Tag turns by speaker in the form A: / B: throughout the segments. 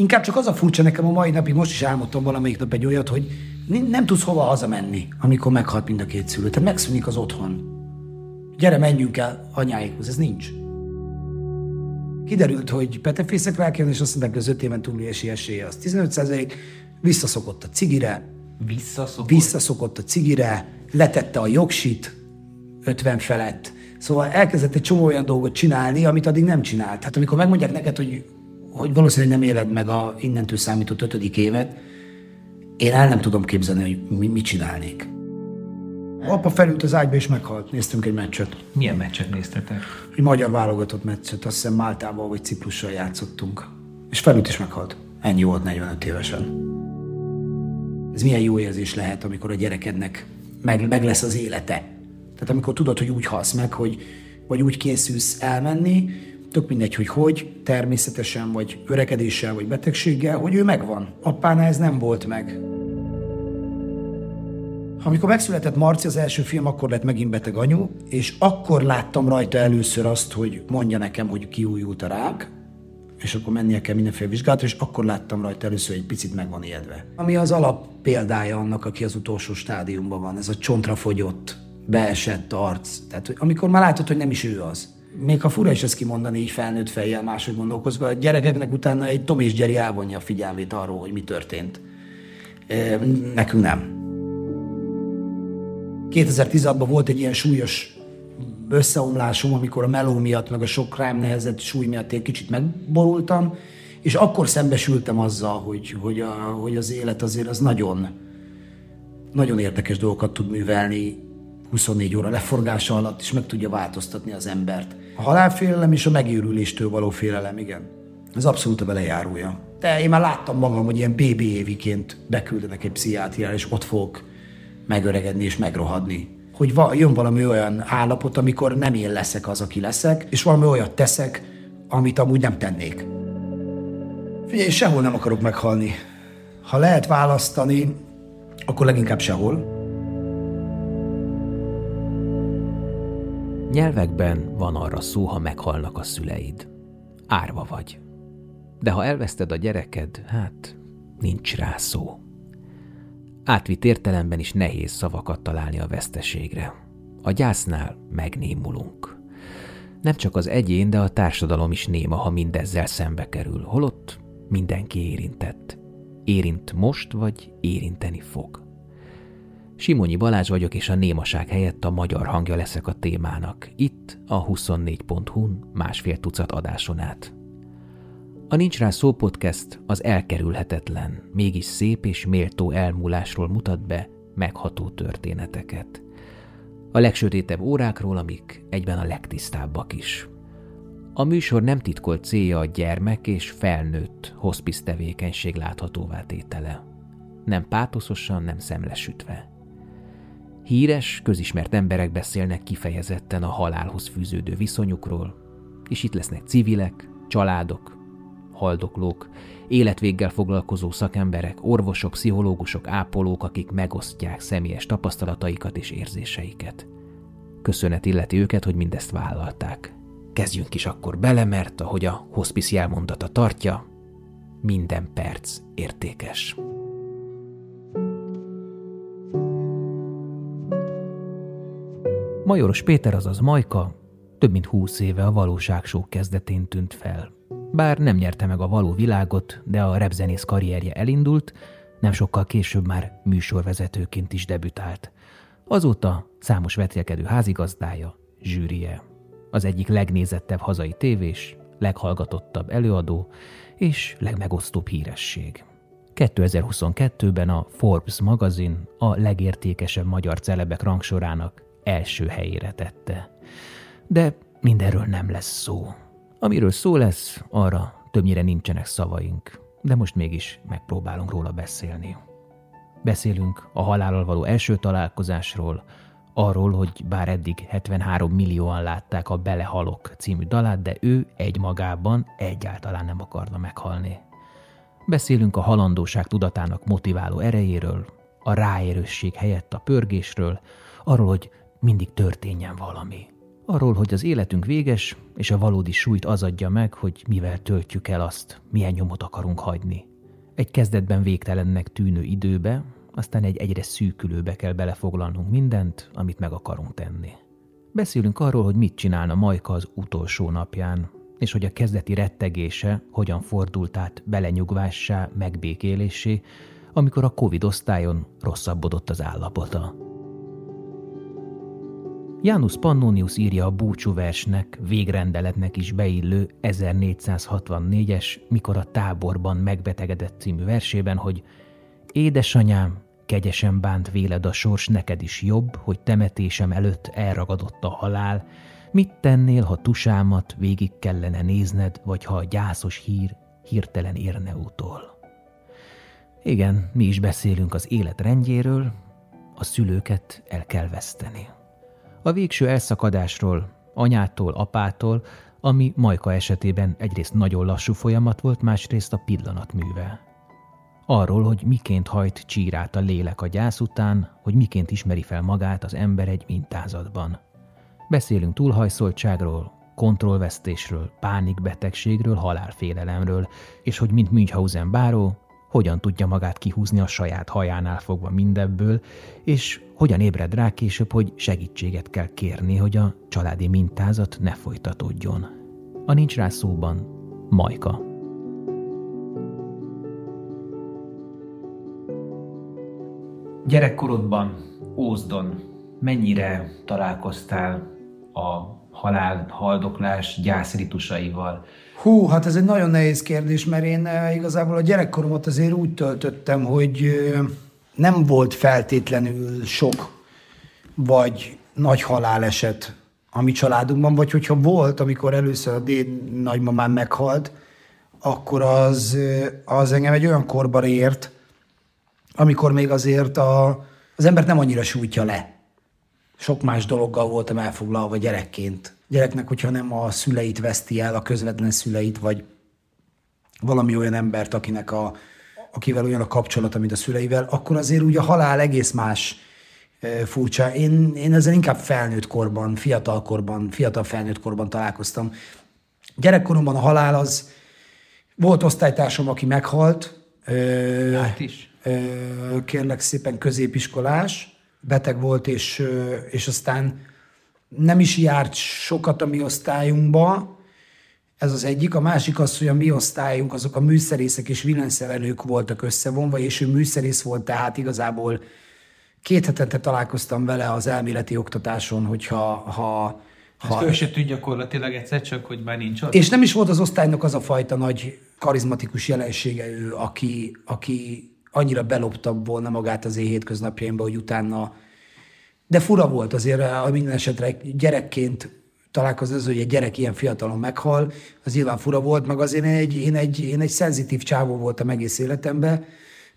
A: Inkább csak az a furcsa nekem a mai napig, most is álmodtam valamelyik nap egy olyat, hogy nem tudsz hova hazamenni, amikor meghalt mind a két szülő. Tehát megszűnik az otthon. Gyere, menjünk el anyáikhoz, ez nincs. Kiderült, hogy petefészek rákjön, és azt mondták, hogy az öt éven túlélési esélye az 15 százalék, visszaszokott a cigire,
B: Visszaszokott?
A: visszaszokott a cigire, letette a jogsit 50 felett. Szóval elkezdett egy csomó olyan dolgot csinálni, amit addig nem csinált. Hát amikor megmondják neked, hogy, hogy valószínűleg nem éled meg a innentől számított ötödik évet, én el nem tudom képzelni, hogy mi, mit csinálnék. Apa felült az ágyba és meghalt. Néztünk egy meccset.
B: Milyen meccset néztetek?
A: Egy magyar válogatott meccset, azt hiszem Máltával vagy Ciprussal játszottunk. És felült és meghalt. Ennyi volt 45 évesen. Ez milyen jó érzés lehet, amikor a gyerekednek meg, meg lesz az élete. Tehát amikor tudod, hogy úgy halsz meg, hogy vagy úgy készülsz elmenni, tök mindegy, hogy hogy, természetesen, vagy öregedéssel, vagy betegséggel, hogy ő megvan. Apánál ez nem volt meg. Amikor megszületett Marci az első film, akkor lett megint beteg anyu, és akkor láttam rajta először azt, hogy mondja nekem, hogy kiújult a rák, és akkor mennie kell mindenféle vizsgálatra, és akkor láttam rajta először, hogy egy picit meg van ijedve. Ami az alap példája annak, aki az utolsó stádiumban van, ez a csontra fogyott, beesett arc. Tehát, amikor már látod, hogy nem is ő az. Még ha fura is ezt kimondani így felnőtt fejjel, máshogy gondolkozva, a gyerekeknek utána egy Tom és Jerry elvonja a figyelmét arról, hogy mi történt. Nekünk nem. 2016-ban volt egy ilyen súlyos összeomlásom, amikor a meló miatt, meg a sok rám nehezett súly miatt egy kicsit megborultam, és akkor szembesültem azzal, hogy, hogy, a, hogy az élet azért az nagyon, nagyon érdekes dolgokat tud művelni 24 óra leforgása alatt, és meg tudja változtatni az embert. A halálfélelem és a megőrüléstől való félelem, igen. Ez abszolút a belejárója. De én már láttam magam, hogy ilyen BB éviként beküldenek egy pszichiátriára, és ott fogok megöregedni és megrohadni. Hogy va, jön valami olyan állapot, amikor nem én leszek az, aki leszek, és valami olyat teszek, amit amúgy nem tennék. Figyelj, sehol nem akarok meghalni. Ha lehet választani, akkor leginkább sehol.
C: Nyelvekben van arra szó, ha meghalnak a szüleid. Árva vagy. De ha elveszted a gyereked, hát nincs rá szó. Átvitt értelemben is nehéz szavakat találni a veszteségre. A gyásznál megnémulunk. Nem csak az egyén, de a társadalom is néma, ha mindezzel szembe kerül, holott mindenki érintett. Érint most, vagy érinteni fog. Simonyi Balázs vagyok, és a némaság helyett a magyar hangja leszek a témának. Itt a 24.hu-n másfél tucat adáson át. A Nincs Rá Szó podcast az elkerülhetetlen, mégis szép és méltó elmúlásról mutat be megható történeteket. A legsötétebb órákról, amik egyben a legtisztábbak is. A műsor nem titkolt célja a gyermek és felnőtt hospice tevékenység láthatóvá tétele. Nem pátoszosan, nem szemlesütve. Híres, közismert emberek beszélnek kifejezetten a halálhoz fűződő viszonyukról, és itt lesznek civilek, családok, haldoklók, életvéggel foglalkozó szakemberek, orvosok, pszichológusok, ápolók, akik megosztják személyes tapasztalataikat és érzéseiket. Köszönet illeti őket, hogy mindezt vállalták. Kezdjünk is akkor bele, mert ahogy a hospice jelmondata tartja, minden perc értékes. Majoros Péter, azaz Majka, több mint húsz éve a valóságsó kezdetén tűnt fel. Bár nem nyerte meg a való világot, de a repzenész karrierje elindult, nem sokkal később már műsorvezetőként is debütált. Azóta számos vetélkedő házigazdája, zsűrie. Az egyik legnézettebb hazai tévés, leghallgatottabb előadó és legmegosztóbb híresség. 2022-ben a Forbes magazin a legértékesebb magyar celebek rangsorának első helyére tette. De mindenről nem lesz szó. Amiről szó lesz, arra többnyire nincsenek szavaink, de most mégis megpróbálunk róla beszélni. Beszélünk a halállal való első találkozásról, arról, hogy bár eddig 73 millióan látták a Belehalok című dalát, de ő egymagában egyáltalán nem akarna meghalni. Beszélünk a halandóság tudatának motiváló erejéről, a ráérősség helyett a pörgésről, arról, hogy mindig történjen valami. Arról, hogy az életünk véges, és a valódi súlyt az adja meg, hogy mivel töltjük el azt, milyen nyomot akarunk hagyni. Egy kezdetben végtelennek tűnő időbe, aztán egy egyre szűkülőbe kell belefoglalnunk mindent, amit meg akarunk tenni. Beszélünk arról, hogy mit csinálna Majka az utolsó napján, és hogy a kezdeti rettegése hogyan fordult át belenyugvássá, megbékélésé, amikor a Covid osztályon rosszabbodott az állapota. Janus Pannonius írja a búcsúversnek, végrendeletnek is beillő 1464-es, mikor a táborban megbetegedett című versében, hogy Édesanyám, kegyesen bánt véled a sors, neked is jobb, hogy temetésem előtt elragadott a halál, mit tennél, ha tusámat végig kellene nézned, vagy ha a gyászos hír hirtelen érne utol. Igen, mi is beszélünk az élet rendjéről, a szülőket el kell veszteni. A végső elszakadásról, anyától, apától, ami Majka esetében egyrészt nagyon lassú folyamat volt, másrészt a pillanatműve. Arról, hogy miként hajt csírát a lélek a gyász után, hogy miként ismeri fel magát az ember egy mintázatban. Beszélünk túlhajszoltságról, kontrollvesztésről, pánikbetegségről, halálfélelemről, és hogy mint Münchhausen báró, hogyan tudja magát kihúzni a saját hajánál fogva mindebből, és hogyan ébred rá később, hogy segítséget kell kérni, hogy a családi mintázat ne folytatódjon. A nincs rá szóban Majka.
D: Gyerekkorodban, Ózdon mennyire találkoztál a halál, haldoklás gyászritusaival?
A: Hú, hát ez egy nagyon nehéz kérdés, mert én eh, igazából a gyerekkoromat azért úgy töltöttem, hogy eh, nem volt feltétlenül sok vagy nagy haláleset a mi családunkban, vagy hogyha volt, amikor először a déd nagymamám meghalt, akkor az, eh, az engem egy olyan korba ért, amikor még azért a, az embert nem annyira sújtja le. Sok más dologgal voltam elfoglalva gyerekként. Gyereknek, hogyha nem a szüleit veszti el, a közvetlen szüleit, vagy valami olyan embert, akinek a, akivel olyan a kapcsolata, mint a szüleivel, akkor azért úgy a halál egész más furcsa. Én, én ezzel inkább felnőtt korban, fiatal korban, fiatal felnőtt korban találkoztam. Gyerekkoromban a halál az, volt osztálytársam, aki meghalt.
D: Hát is
A: kérlek szépen középiskolás, beteg volt, és, és aztán nem is járt sokat a mi osztályunkba, ez az egyik. A másik az, hogy a mi osztályunk, azok a műszerészek és villanyszerelők voltak összevonva, és ő műszerész volt, tehát igazából két hetente találkoztam vele az elméleti oktatáson, hogyha ha,
D: ha, föl se tűnt gyakorlatilag egyszer csak, hogy már nincs ott?
A: És nem is volt az osztálynak az a fajta nagy karizmatikus jelensége ő, aki, aki annyira belopta volna magát az én hétköznapjaimba, hogy utána... De fura volt azért, a minden esetre gyerekként találkozni az, hogy egy gyerek ilyen fiatalon meghal, az nyilván fura volt, meg azért én egy, én egy, én egy szenzitív csávó voltam egész életemben.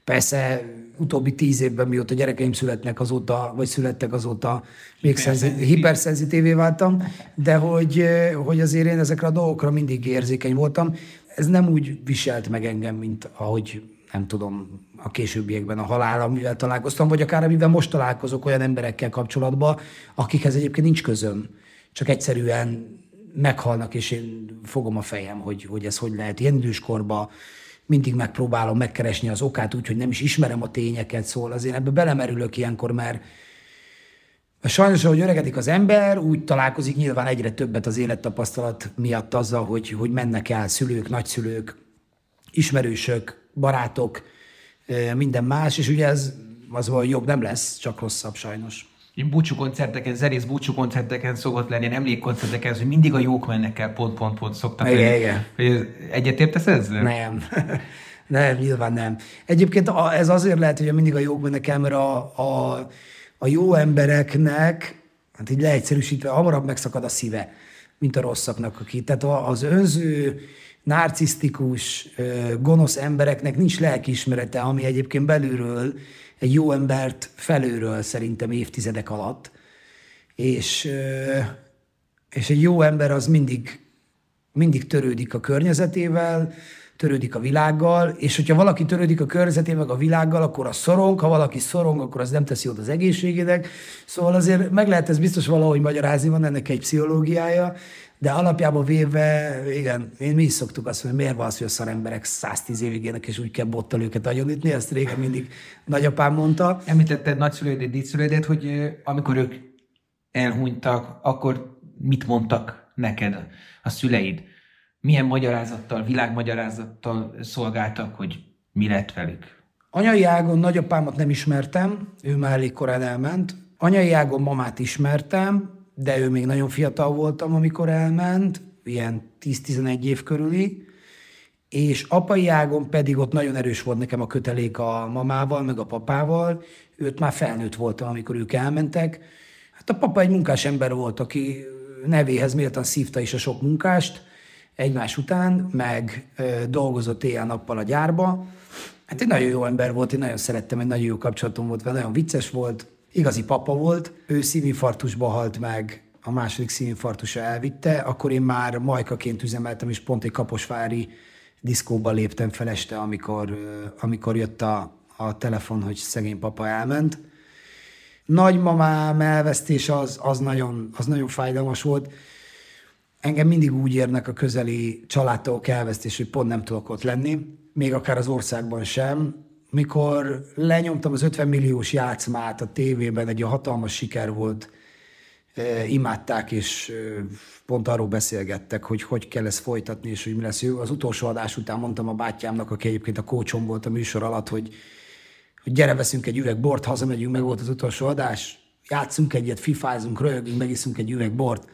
A: Persze utóbbi tíz évben, mióta gyerekeim születnek azóta, vagy születtek azóta, még hiperszenzitívé váltam, de hogy, hogy azért én ezekre a dolgokra mindig érzékeny voltam. Ez nem úgy viselt meg engem, mint ahogy nem tudom, a későbbiekben a halál, amivel találkoztam, vagy akár amivel most találkozok olyan emberekkel kapcsolatban, akikhez egyébként nincs közöm. Csak egyszerűen meghalnak, és én fogom a fejem, hogy, hogy ez hogy lehet. Ilyen időskorban mindig megpróbálom megkeresni az okát úgy, hogy nem is ismerem a tényeket, szóval azért ebbe belemerülök ilyenkor, mert Sajnos, ahogy öregedik az ember, úgy találkozik nyilván egyre többet az élettapasztalat miatt azzal, hogy, hogy mennek el szülők, nagyszülők, ismerősök, barátok, minden más, és ugye ez az hogy jobb nem lesz, csak rosszabb sajnos.
D: Én búcsú koncerteken, zenész búcsú koncerteken szokott lenni, nem emlékkoncerteken, hogy mindig a jók mennek el, pont, pont, pont szoktak
A: igen, lenni. Igen.
D: Hogy egyetértesz ezzel?
A: Nem. nem, nyilván nem. Egyébként ez azért lehet, hogy mindig a jók mennek el, mert a, a, a jó embereknek, hát így leegyszerűsítve, hamarabb megszakad a szíve, mint a rosszaknak, aki. Tehát az önző, narcisztikus, gonosz embereknek nincs lelkiismerete, ami egyébként belülről egy jó embert felülről szerintem évtizedek alatt. És, és egy jó ember az mindig, mindig törődik a környezetével, törődik a világgal, és hogyha valaki törődik a környezeté meg a világgal, akkor az szorong, ha valaki szorong, akkor az nem teszi jót az egészségének. Szóval azért meg lehet ez biztos valahogy magyarázni, van ennek egy pszichológiája, de alapjában véve, igen, én mi is szoktuk azt mondani, miért van az, hogy a szaremberek 110 évig élnek, és úgy kell bottal őket agyonítni, ezt régen mindig nagyapám mondta.
C: Említetted nagyszülődet, díszszülődet, hogy amikor ők elhunytak, akkor mit mondtak neked a szüleid? Milyen magyarázattal, világmagyarázattal szolgáltak, hogy mi lett velük?
A: Anyai ágon nagyapámat nem ismertem, ő már elég korán elment. Anyai ágon mamát ismertem, de ő még nagyon fiatal voltam, amikor elment, ilyen 10-11 év körüli, és apai ágon pedig ott nagyon erős volt nekem a kötelék a mamával, meg a papával, őt már felnőtt voltam, amikor ők elmentek. Hát a papa egy munkás ember volt, aki nevéhez méltan szívta is a sok munkást egymás után, meg ö, dolgozott éjjel-nappal a gyárba. Hát egy nagyon jó ember volt, én nagyon szerettem, egy nagyon jó kapcsolatom volt vele, nagyon vicces volt, igazi papa volt, ő szívinfarktusba halt meg, a második szívinfarktusa elvitte, akkor én már majkaként üzemeltem, és pont egy kaposvári diszkóba léptem fel este, amikor, amikor jött a, a telefon, hogy szegény papa elment. Nagymamám elvesztés az, az, nagyon, az nagyon fájdalmas volt. Engem mindig úgy érnek a közeli családtagok elvesztés, hogy pont nem tudok ott lenni, még akár az országban sem mikor lenyomtam az 50 milliós játszmát a tévében, egy hatalmas siker volt, imádták, és pont arról beszélgettek, hogy hogy kell ezt folytatni, és hogy mi lesz. Az utolsó adás után mondtam a bátyámnak, aki egyébként a kócsom volt a műsor alatt, hogy, hogy gyere, veszünk egy üveg bort, hazamegyünk, meg volt az utolsó adás, játszunk egyet, fifázunk, röhögünk, megiszunk egy üveg bort.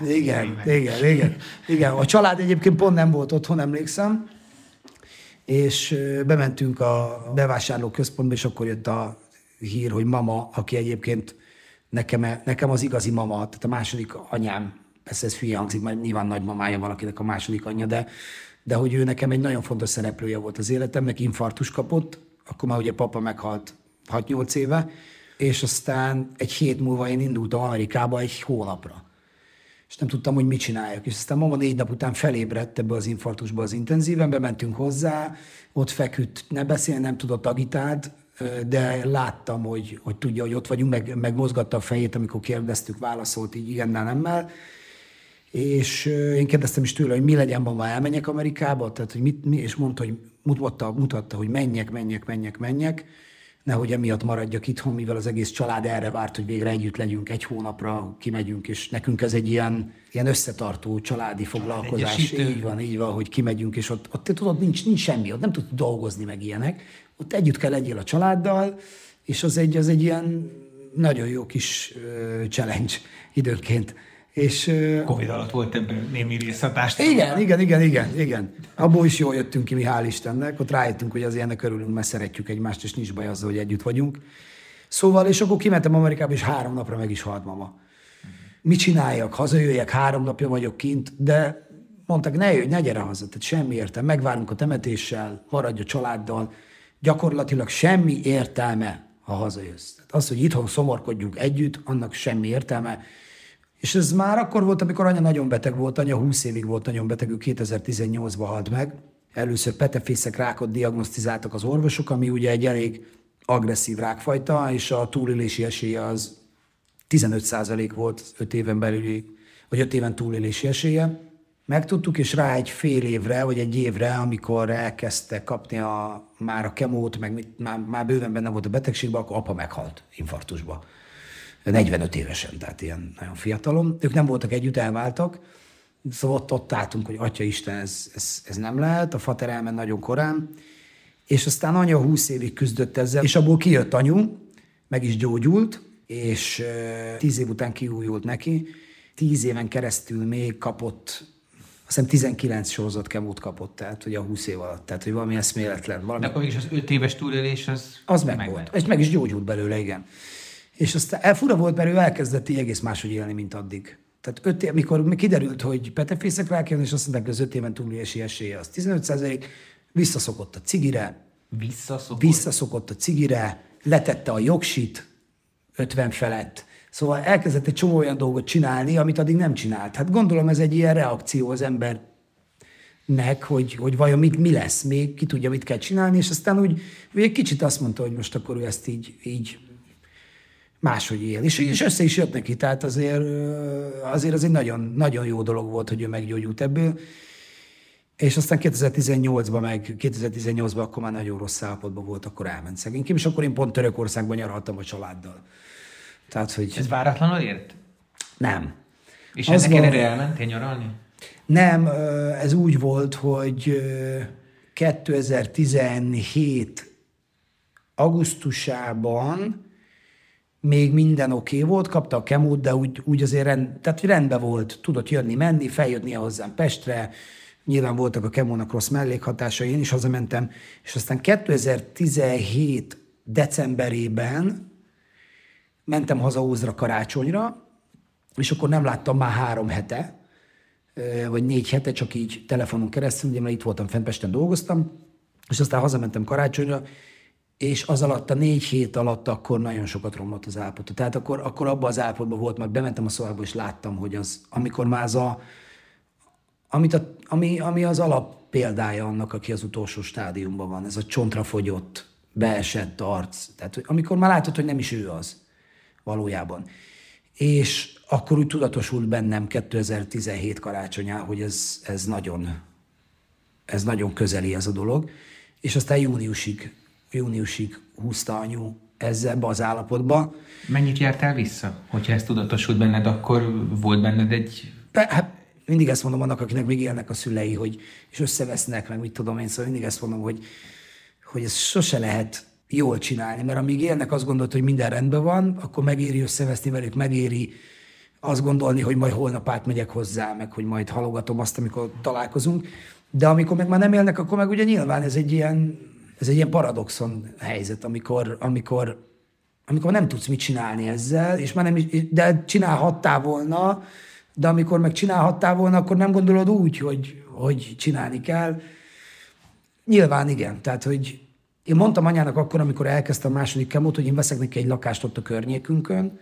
A: Igen, igen, igen, igen. A család egyébként pont nem volt otthon, emlékszem, és bementünk a bevásárló központba, és akkor jött a hír, hogy mama, aki egyébként nekem, nekem az igazi mama, tehát a második anyám, persze ez hülye hangzik, mert nyilván nagymamája valakinek a második anyja, de, de hogy ő nekem egy nagyon fontos szereplője volt az életemnek, infartus kapott, akkor már ugye papa meghalt 6-8 éve, és aztán egy hét múlva én indultam Amerikába egy hónapra és nem tudtam, hogy mit csináljak. És aztán mama négy nap után felébredt ebbe az infarktusba az intenzíven, bementünk hozzá, ott feküdt, ne beszél, nem tudott agitált, de láttam, hogy, hogy tudja, hogy ott vagyunk, meg, meg mozgatta a fejét, amikor kérdeztük, válaszolt így igennel, nemmel. És én kérdeztem is tőle, hogy mi legyen, ma elmenjek Amerikába, tehát, hogy mit, mi, és mondta, hogy mutatta, mutatta, hogy menjek, menjek, menjek, menjek nehogy emiatt maradjak itthon, mivel az egész család erre várt, hogy végre együtt legyünk, egy hónapra kimegyünk, és nekünk ez egy ilyen, ilyen összetartó családi foglalkozás. Egyesítő. Így van, így van, hogy kimegyünk, és ott, ott tudod, nincs, nincs semmi, ott nem tudsz dolgozni meg ilyenek. Ott együtt kell legyél a családdal, és az egy, az egy ilyen nagyon jó kis challenge időnként. És,
C: Covid alatt volt ebben némi részhatást.
A: Igen, igen, igen, igen, igen. Abból is jól jöttünk ki, mi hál' Istennek. Ott rájöttünk, hogy az ilyenek örülünk, mert szeretjük egymást, és nincs baj azzal, hogy együtt vagyunk. Szóval, és akkor kimentem Amerikába, és három napra meg is halt mama. Mit csináljak? Hazajöjjek, három napja vagyok kint, de mondtak, ne jöjj, ne gyere haza, tehát semmi értelme. Megvárunk a temetéssel, maradj a családdal. Gyakorlatilag semmi értelme, ha hazajössz. Tehát az, hogy itthon szomorkodjunk együtt, annak semmi értelme és ez már akkor volt, amikor anya nagyon beteg volt, anya 20 évig volt nagyon beteg, ő 2018-ban halt meg. Először petefészek rákot diagnosztizáltak az orvosok, ami ugye egy elég agresszív rákfajta, és a túlélési esélye az 15% volt 5 éven belüli, vagy 5 éven túlélési esélye. Megtudtuk, és rá egy fél évre, vagy egy évre, amikor elkezdte kapni a, már a kemót, meg mit, már, már bőven benne volt a betegségben, akkor apa meghalt infarktusba. 45 évesen, tehát ilyen nagyon fiatalon. Ők nem voltak együtt, elváltak, szóval ott, ott álltunk, hogy Atya Isten, ez, ez, ez nem lehet, a fater elment nagyon korán, és aztán anya 20 évig küzdött ezzel, és abból kijött anyu, meg is gyógyult, és 10 év után kiújult neki, 10 éven keresztül még kapott azt hiszem 19 sorozat kemót kapott, tehát hogy a 20 év alatt, tehát hogy valami eszméletlen. Valami...
C: De akkor is az 5 éves túlélés az,
A: az meg, meg volt. És meg is gyógyult belőle, igen. És aztán elfura volt, mert ő elkezdett így egész máshogy élni, mint addig. Tehát öt év, mikor kiderült, hogy petefészek rákjön, és azt mondták, hogy az öt éven túlélési esélye az 15 százalék, visszaszokott a cigire,
C: visszaszokott.
A: visszaszokott a cigire, letette a jogsit 50 felett, Szóval elkezdett egy csomó olyan dolgot csinálni, amit addig nem csinált. Hát gondolom ez egy ilyen reakció az ember nek, hogy, hogy vajon mit, mi lesz még, ki tudja, mit kell csinálni, és aztán úgy, úgy egy kicsit azt mondta, hogy most akkor ő ezt így, így máshogy él. És, és össze is jött neki, tehát azért, azért az egy nagyon, nagyon jó dolog volt, hogy ő meggyógyult ebből. És aztán 2018-ban meg, 2018-ban akkor már nagyon rossz állapotban volt, akkor elment szegényként, és akkor én pont Törökországban nyaraltam a családdal. Tehát, hogy...
C: Ez váratlanul ért?
A: Nem.
C: És ennek ellenére elmentél nyaralni?
A: Nem, ez úgy volt, hogy 2017 augusztusában még minden oké okay volt, kapta a kemót, de úgy, úgy azért rend, tehát rendben volt, tudott jönni, menni, feljönni hozzám Pestre, nyilván voltak a kemónak rossz mellékhatásai, én is hazamentem, és aztán 2017 decemberében mentem haza Ózra karácsonyra, és akkor nem láttam már három hete, vagy négy hete, csak így telefonon keresztül, ugye mert itt voltam fent Pesten dolgoztam, és aztán hazamentem karácsonyra, és az alatt a négy hét alatt akkor nagyon sokat romlott az állapota. Tehát akkor, akkor abban az állapotban volt, majd bementem a szobába, és láttam, hogy az, amikor már az a, amit a, ami, ami az alap példája annak, aki az utolsó stádiumban van, ez a csontra fogyott, beesett arc. Tehát amikor már látod, hogy nem is ő az valójában. És akkor úgy tudatosult bennem 2017 karácsonyá, hogy ez, ez nagyon, ez nagyon közeli ez a dolog. És aztán júniusig, júniusig húzta anyu ezzel az állapotba.
C: Mennyit jártál vissza? Hogyha ez tudatosult benned, akkor volt benned egy...
A: Hát mindig ezt mondom annak, akinek még élnek a szülei, hogy, és összevesznek, meg mit tudom én, szóval mindig ezt mondom, hogy, hogy ez sose lehet jól csinálni, mert amíg élnek, azt gondolt, hogy minden rendben van, akkor megéri összeveszni velük, megéri azt gondolni, hogy majd holnap átmegyek hozzá, meg hogy majd halogatom azt, amikor találkozunk. De amikor meg már nem élnek, akkor meg ugye nyilván ez egy ilyen, ez egy ilyen paradoxon helyzet, amikor, amikor, amikor nem tudsz mit csinálni ezzel, és már nem is, de csinálhattál volna, de amikor meg csinálhattál volna, akkor nem gondolod úgy, hogy, hogy csinálni kell. Nyilván igen, tehát hogy én mondtam anyának akkor, amikor elkezdtem a második kemót, hogy én veszek neki egy lakást ott a környékünkön,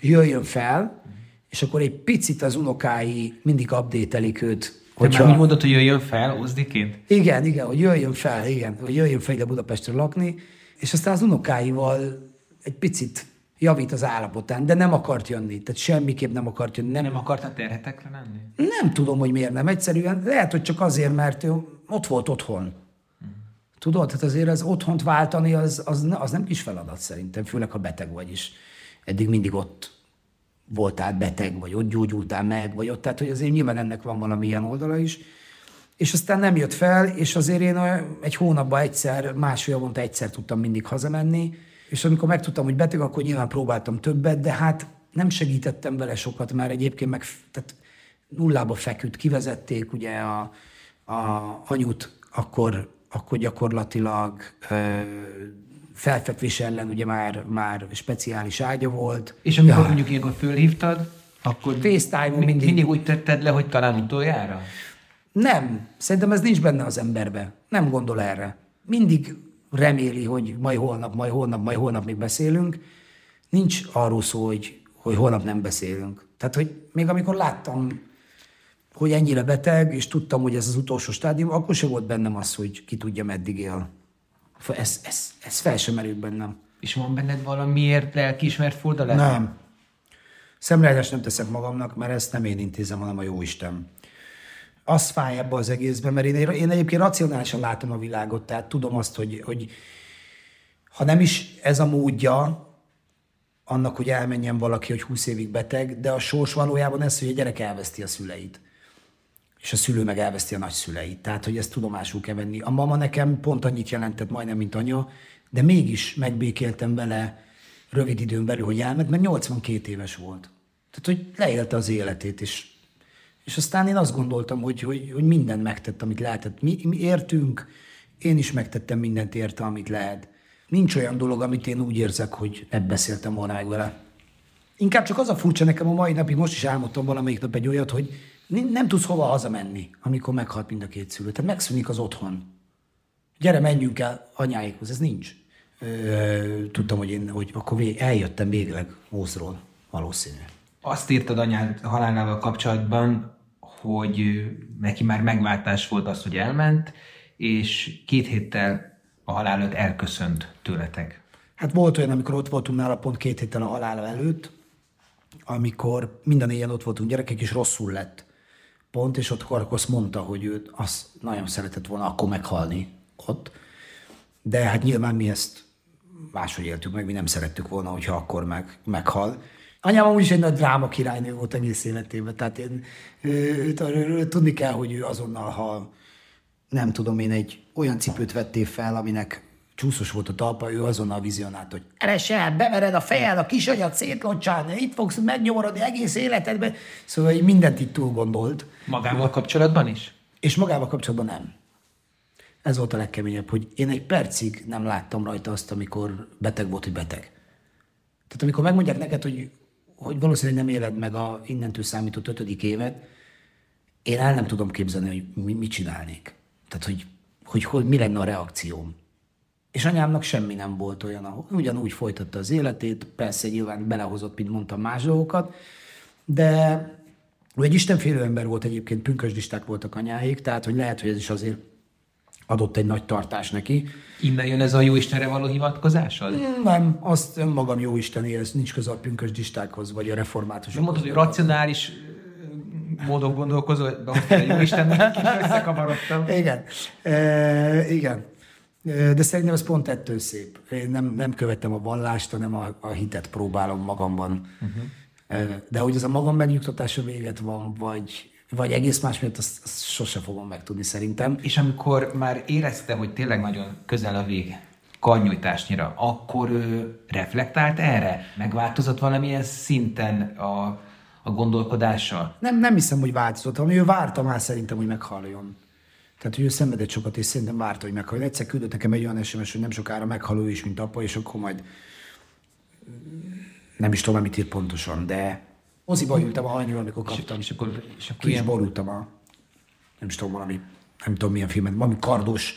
A: jöjjön fel, és akkor egy picit az unokái mindig update őt.
C: Hogyha... Már úgy mondod, hogy jöjjön fel Uzdiként?
A: Igen, igen, hogy jöjjön fel, igen, hogy jöjjön fel ide Budapestre lakni, és aztán az unokáival egy picit javít az állapotán, de nem akart jönni, tehát semmiképp nem akart jönni.
C: Nem, nem akart a terhetekre lenni?
A: Nem tudom, hogy miért nem. Egyszerűen lehet, hogy csak azért, mert ő ott volt otthon. Tudod, tehát azért az otthont váltani, az, az, az nem kis feladat szerintem, főleg ha beteg vagy is. Eddig mindig ott voltál beteg, vagy ott gyógyultál meg, vagy ott, tehát hogy azért nyilván ennek van valami ilyen oldala is. És aztán nem jött fel, és azért én egy hónapban egyszer, másfél havonta egyszer tudtam mindig hazamenni, és amikor megtudtam, hogy beteg, akkor nyilván próbáltam többet, de hát nem segítettem vele sokat, mert egyébként meg tehát nullába feküdt, kivezették ugye a, a anyut, akkor, akkor gyakorlatilag ö, felfekvés ellen ugye már, már speciális ágya volt.
C: És amikor ja. mondjuk ilyenkor fölhívtad, akkor
A: FaceTime
C: mi, mindig... mindig úgy tetted le, hogy talán utoljára?
A: Nem. Szerintem ez nincs benne az emberbe. Nem gondol erre. Mindig reméli, hogy majd holnap, majd holnap, majd holnap még beszélünk. Nincs arról szó, hogy, hogy holnap nem beszélünk. Tehát, hogy még amikor láttam, hogy ennyire beteg, és tudtam, hogy ez az utolsó stádium, akkor se volt bennem az, hogy ki tudja, meddig él. Ez, ez, ez fel sem merült bennem.
C: És van benned valamiért lelkiismert fordulás?
A: Nem. Szemreállás nem teszek magamnak, mert ezt nem én intézem, hanem a Jóisten. Az fáj ebbe az egészben, mert én, én egyébként racionálisan látom a világot, tehát tudom azt, hogy, hogy ha nem is ez a módja annak, hogy elmenjen valaki, hogy 20 évig beteg, de a sors valójában ez, hogy a gyerek elveszti a szüleit és a szülő meg elveszti a nagyszüleit. Tehát, hogy ezt tudomásul kell venni. A mama nekem pont annyit jelentett majdnem, mint anya, de mégis megbékéltem vele rövid időn belül, hogy elment, mert 82 éves volt. Tehát, hogy leélte az életét, és, és aztán én azt gondoltam, hogy, hogy, hogy mindent megtett, amit lehetett. Mi, mi értünk, én is megtettem mindent érte, amit lehet. Nincs olyan dolog, amit én úgy érzek, hogy nem beszéltem volna meg vele. Inkább csak az a furcsa nekem a mai napig, most is álmodtam valamelyik nap egy olyat, hogy nem tudsz hova hazamenni, amikor meghalt mind a két szülő. Tehát megszűnik az otthon. Gyere, menjünk el anyáikhoz. Ez nincs. Ö, tudtam, hogy én hogy akkor vég, eljöttem végleg Mózról, valószínű.
C: Azt írtad anyád halálával kapcsolatban, hogy neki már megváltás volt az, hogy elment, és két héttel a halál előtt elköszönt tőletek.
A: Hát volt olyan, amikor ott voltunk nála pont két héttel a halála előtt, amikor minden éjjel ott voltunk gyerekek, és rosszul lett. Pont, és ott azt mondta, hogy ő azt nagyon szeretett volna akkor meghalni ott. De hát nyilván mi ezt máshogy éltük meg, mi nem szerettük volna, hogyha akkor meg, meghal. Anyám amúgy egy nagy dráma királynő volt egész életében, tehát én, tudni kell, hogy ő azonnal, ha nem tudom én, egy olyan cipőt vettél fel, aminek csúszos volt a talpa, ő azonnal vizionált, hogy eresel, bevered a fejed, a kisanyat szétlocsálni, itt fogsz megnyomorodni egész életedben. Szóval így mindent itt túl gondolt.
C: Magával kapcsolatban is?
A: És magával kapcsolatban nem. Ez volt a legkeményebb, hogy én egy percig nem láttam rajta azt, amikor beteg volt, hogy beteg. Tehát amikor megmondják neked, hogy, hogy valószínűleg nem éled meg a innentől számított ötödik évet, én el nem tudom képzelni, hogy mi, mit csinálnék. Tehát, hogy, hogy, hogy mi lenne a reakcióm. És anyámnak semmi nem volt olyan, ugyanúgy folytatta az életét, persze nyilván belehozott, mint mondtam, más dolgokat, de ő egy istenfélő ember volt egyébként, pünkösdisták voltak anyáik, tehát hogy lehet, hogy ez is azért adott egy nagy tartás neki.
C: Innen jön ez a jó Istenre való hivatkozásod?
A: Nem, azt önmagam jó Isteni, ez nincs köze a pünkösdistákhoz, vagy a reformátusokhoz.
C: Mondod, hogy racionális módon gondolkozol, de jó Istennek kis összekavarodtam.
A: Igen, e, igen. De szerintem ez pont ettől szép. Én nem, nem követem a vallást, hanem a, a hitet próbálom magamban. Uh-huh. De hogy ez a magam megnyugtatása véget van, vagy, vagy egész más miatt, azt, azt sose fogom megtudni szerintem.
C: És amikor már érezte, hogy tényleg nagyon közel a vég, karnyújtásnyira, akkor ő reflektált erre? Megváltozott valamilyen szinten a, a gondolkodása?
A: Nem, nem hiszem, hogy változott, hanem ő várta már szerintem, hogy meghaljon. Tehát, hogy ő szenvedett sokat, és szerintem várta, hogy meghaljon. Egyszer küldött nekem egy olyan SMS, hogy nem sokára meghal ő is, mint apa, és akkor majd nem is tudom, mit írt pontosan, de moziba ültem a hajnal, amikor kaptam. És, és akkor, és akkor Ki is borultam a, nem is tudom, valami, nem tudom milyen filmet, valami kardos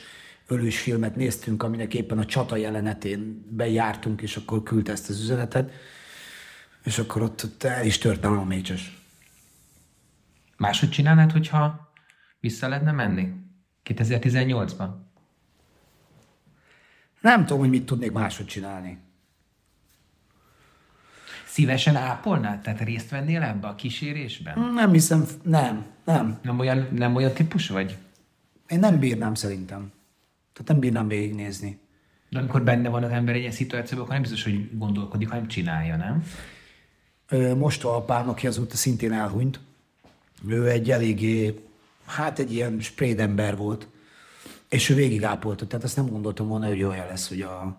A: ölős filmet néztünk, aminek éppen a csata jelenetén bejártunk, és akkor küldte ezt az üzenetet, és akkor ott, ott el is tört a mécses.
C: Máshogy csinálnád, hogyha vissza lehetne menni? 2018-ban?
A: Nem tudom, hogy mit tudnék máshogy csinálni.
C: Szívesen ápolnád? Tehát részt vennél ebbe a kísérésben?
A: Nem hiszem, nem, nem.
C: Nem olyan, nem olyan típus vagy?
A: Én nem bírnám szerintem. Tehát nem bírnám végignézni.
C: De amikor benne van az ember egy ilyen szituációban, akkor nem biztos, hogy gondolkodik, hanem csinálja, nem?
A: Most a apám, aki azóta szintén elhunyt, ő egy eléggé hát egy ilyen sprédember volt, és ő végig ápolta. Tehát azt nem gondoltam volna, hogy olyan lesz, hogy a,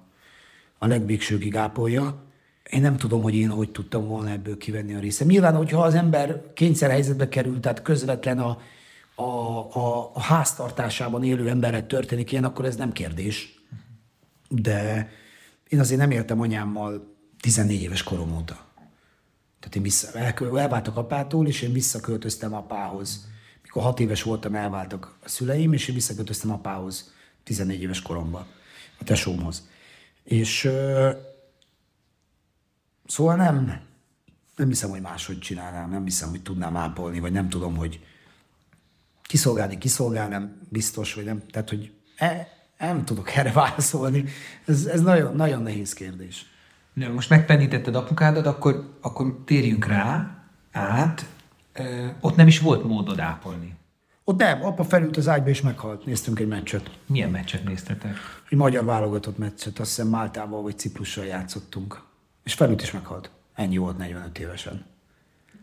A: a legvégsőkig ápolja. Én nem tudom, hogy én hogy tudtam volna ebből kivenni a részem. Nyilván, hogyha az ember kényszerhelyzetbe került, tehát közvetlen a, a, a, a háztartásában élő emberre történik ilyen, akkor ez nem kérdés. De én azért nem éltem anyámmal 14 éves korom óta. Tehát én vissza, el, elváltak apától, és én visszaköltöztem apához mikor hat éves voltam, elváltak a szüleim, és én visszakötöztem apához 14 éves koromban, a tesómhoz. És uh, szóval nem, nem hiszem, hogy máshogy csinálnám, nem hiszem, hogy tudnám ápolni, vagy nem tudom, hogy kiszolgálni, kiszolgálni, biztos, vagy nem. Tehát, hogy e, nem tudok erre válaszolni. Ez, ez nagyon, nagyon nehéz kérdés.
C: Most megpenítetted apukádat, akkor, akkor térjünk rá, át, ott nem is volt módod ápolni.
A: Ott nem, apa felült az ágyba és meghalt. Néztünk egy meccset.
C: Milyen meccset néztetek?
A: Egy magyar válogatott meccset, azt hiszem Máltával vagy Ciprussal játszottunk. És felült is meghalt. Ennyi volt 45 évesen.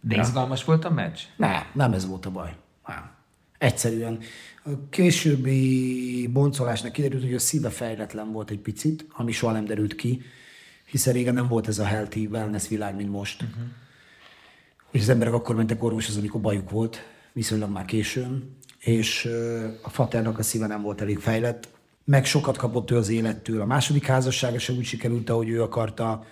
C: De ja. izgalmas volt a meccs?
A: Nem, nem ez volt a baj. Nem. Egyszerűen. A későbbi boncolásnak kiderült, hogy a szíve fejletlen volt egy picit, ami soha nem derült ki, hiszen régen nem volt ez a healthy wellness világ, mint most. Uh-huh és az emberek akkor mentek orvoshoz, amikor bajuk volt, viszonylag már későn, és a faternak a szíve nem volt elég fejlett, meg sokat kapott ő az élettől. A második házassága sem úgy sikerült, ahogy ő akarta.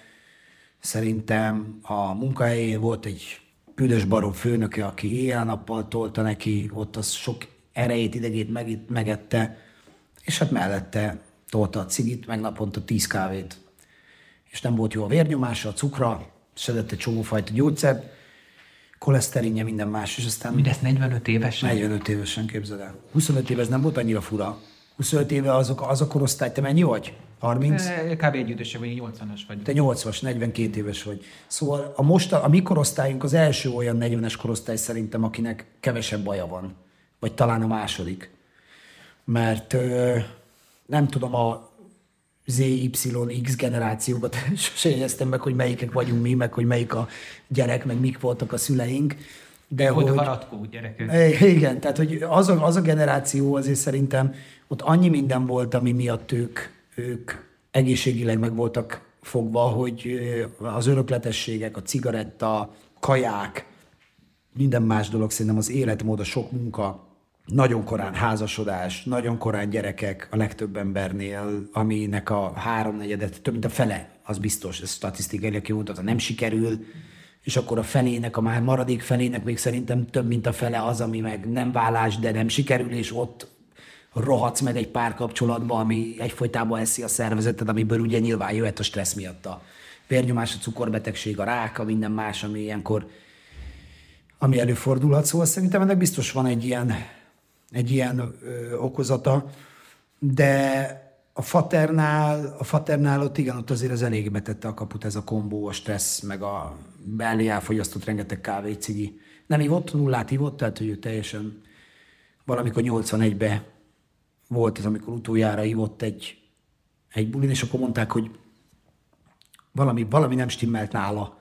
A: Szerintem a munkahelyén volt egy büdös barom főnöke, aki éjjel-nappal tolta neki, ott az sok erejét, idegét megette, és hát mellette tolta a cigit, meg naponta tíz kávét. És nem volt jó a vérnyomása, a cukra, szedett egy csomófajta gyógyszert, koleszterinje, minden más, és aztán
C: Mindezt 45 évesen?
A: 45 évesen képzeld el. 25 éve ez nem volt annyira fura. 25 éve azok, az a korosztály, te mennyi vagy? 30?
C: Eh, Kb. egy idősebb, vagy 80-as vagy.
A: Te 80-as, 42 éves vagy. Szóval a, most, a mi korosztályunk az első olyan 40-es korosztály szerintem, akinek kevesebb baja van. Vagy talán a második. Mert ö, nem tudom, a ZYX generációkat sose jegyeztem meg, hogy melyikek vagyunk mi, meg hogy melyik a gyerek, meg mik voltak a szüleink. De
C: Hogy
A: hogy,
C: haratkó gyerekek.
A: Igen, tehát hogy az a, az a generáció azért szerintem ott annyi minden volt, ami miatt ők, ők egészségileg meg voltak fogva, hogy az örökletességek, a cigaretta, kaják, minden más dolog, szerintem az életmód, a sok munka, nagyon korán házasodás, nagyon korán gyerekek a legtöbb embernél, aminek a háromnegyedet, több mint a fele, az biztos, ez statisztikailag kimutatta, nem sikerül, és akkor a felének, a már maradék felének még szerintem több, mint a fele az, ami meg nem vállás, de nem sikerül, és ott rohadsz meg egy párkapcsolatba, ami egyfolytában eszi a szervezeted, amiből ugye nyilván jöhet a stressz miatt a vérnyomás, a cukorbetegség, a rák, a minden más, ami ilyenkor ami előfordulhat. Szóval szerintem ennek biztos van egy ilyen, egy ilyen ö, okozata, de a faternál, a faternál ott igen, ott azért az elég betette a kaput ez a kombó, a stressz, meg a belé elfogyasztott rengeteg kávé, cigi. Nem ivott, nullát ivott, tehát hogy ő teljesen valamikor 81-ben volt ez, amikor utoljára ivott egy, egy bulin, és akkor mondták, hogy valami, valami nem stimmelt nála.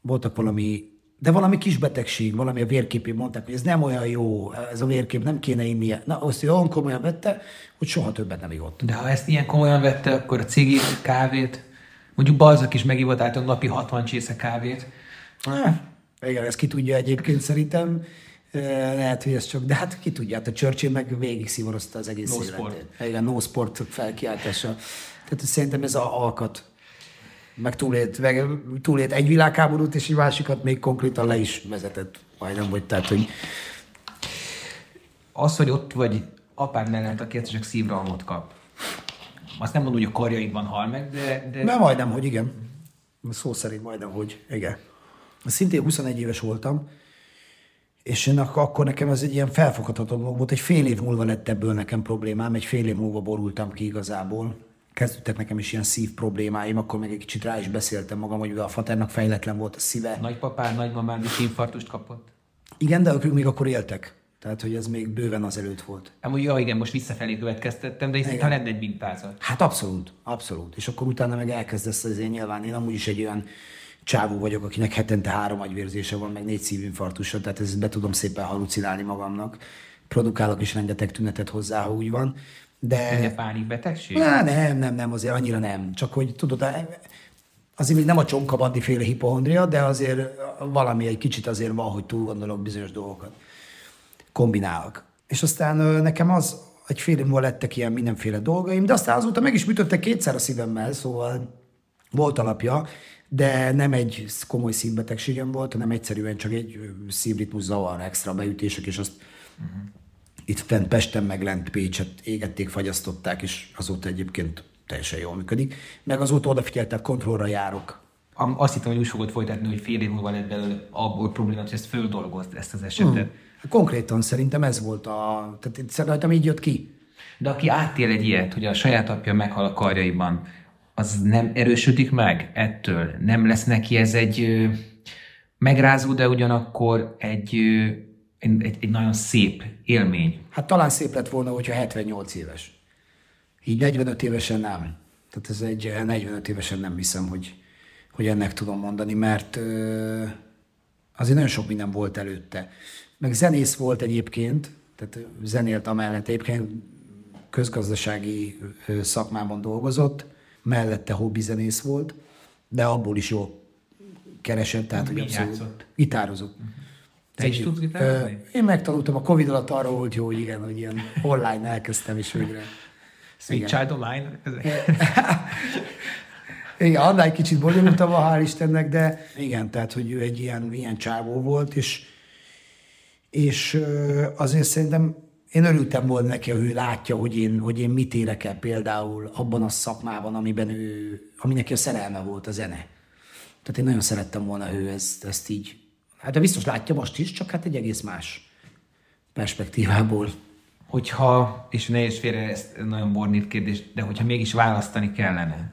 A: Voltak valami, de valami kis betegség, valami a vérképén mondták, hogy ez nem olyan jó, ez a vérkép nem kéne innie. Na, azt ő olyan komolyan vette, hogy soha többet nem ivott.
C: De ha ezt ilyen komolyan vette, akkor a cigit, kávét, mondjuk Balzak is megivott általában napi 60 csésze kávét.
A: Ah, igen, ezt ki tudja egyébként szerintem. Eh, Lehet, hogy ez csak, de hát ki tudja, hát a Churchill meg végig szívorozta az egész
C: No
A: életét.
C: sport.
A: Igen, no sport felkiáltása. Tehát szerintem ez a alkat. Meg túlét, meg túlét egy világháborút, és egy másikat még konkrétan le is vezetett majdnem, vagy tehát, hogy
C: Az, hogy ott vagy apád mellett, egyszer csak szívrohamot kap. Azt nem mondom, hogy a karjaidban hal meg, de, de
A: De majdnem, hogy igen. Szó szerint majdnem, hogy igen. Szintén 21 éves voltam, és én ak- akkor nekem ez egy ilyen felfoghatatlan volt. Egy fél év múlva lett ebből nekem problémám, egy fél év múlva borultam ki igazából. Kezdődtek nekem is ilyen szív problémáim, akkor még egy kicsit rá is beszéltem magam, hogy a faternak fejletlen volt a szíve.
C: nagypapád, nagymamád is infarktust kapott.
A: Igen, de ők még akkor éltek. Tehát, hogy ez még bőven azelőtt volt.
C: Amúgy, ja, igen, most visszafelé következtettem, de itt ha lenne egy mintázat.
A: Hát abszolút, abszolút. És akkor utána meg elkezdesz azért nyilván, én amúgy is egy olyan csávó vagyok, akinek hetente három agyvérzése van, meg négy szívinfarktusa, tehát ezt be tudom szépen halucinálni magamnak. Produkálok is rengeteg tünetet hozzá, ha úgy van. De...
C: Egy pánikbetegség?
A: Na, nem, nem, nem, azért annyira nem. Csak hogy tudod, azért még nem a csonkabandi féle hipohondria, de azért valami egy kicsit azért van, hogy túl gondolok bizonyos dolgokat. Kombinálok. És aztán nekem az, egy fél év múlva lettek ilyen mindenféle dolgaim, de aztán azóta meg is műtöttek kétszer a szívemmel, szóval volt alapja, de nem egy komoly szívbetegségem volt, hanem egyszerűen csak egy szívritmus zavar, extra beütések, és azt uh-huh. Itt fent Pesten meg lent Pécset égették, fagyasztották, és azóta egyébként teljesen jól működik. Meg azóta odafigyeltek, kontrollra járok.
C: Azt hittem, hogy úgy fogod folytatni, hogy fél év múlva lett belőle abból probléma, hogy ezt földolgozd, ezt az esetet.
A: Hmm. Konkrétan szerintem ez volt a... Tehát szerintem így jött ki.
C: De aki átél egy ilyet, hogy a saját apja meghal a karjaiban, az nem erősödik meg ettől? Nem lesz neki ez egy megrázó, de ugyanakkor egy, egy, egy nagyon szép élmény.
A: Hát talán szép lett volna, hogyha 78 éves. Így 45 évesen nem. Tehát ez egy 45 évesen nem hiszem, hogy, hogy ennek tudom mondani, mert ö, azért nagyon sok minden volt előtte. Meg zenész volt egyébként, tehát zenélt amellett egyébként közgazdasági szakmában dolgozott, mellette hobbi zenész volt, de abból is jól keresett, tehát hogy abszolút gitározott.
C: Te is tudsz gitározni?
A: Én megtanultam, a Covid alatt arra volt jó, hogy igen, hogy ilyen online elkezdtem, és végre.
C: Sweet Child Online?
A: Igen, annál egy kicsit bonyolultabb, hál' Istennek, de igen, tehát, hogy ő egy ilyen, ilyen csávó volt, és, és azért szerintem én örültem volna neki, hogy ő látja, hogy én, hogy én mit érek el például abban a szakmában, amiben ő, ami neki a szerelme volt, a zene. Tehát én nagyon szerettem volna, ő ezt, ezt így Hát de biztos látja most is, csak hát egy egész más perspektívából.
C: Hogyha, és ne is félre, ez nagyon bornít kérdés, de hogyha mégis választani kellene,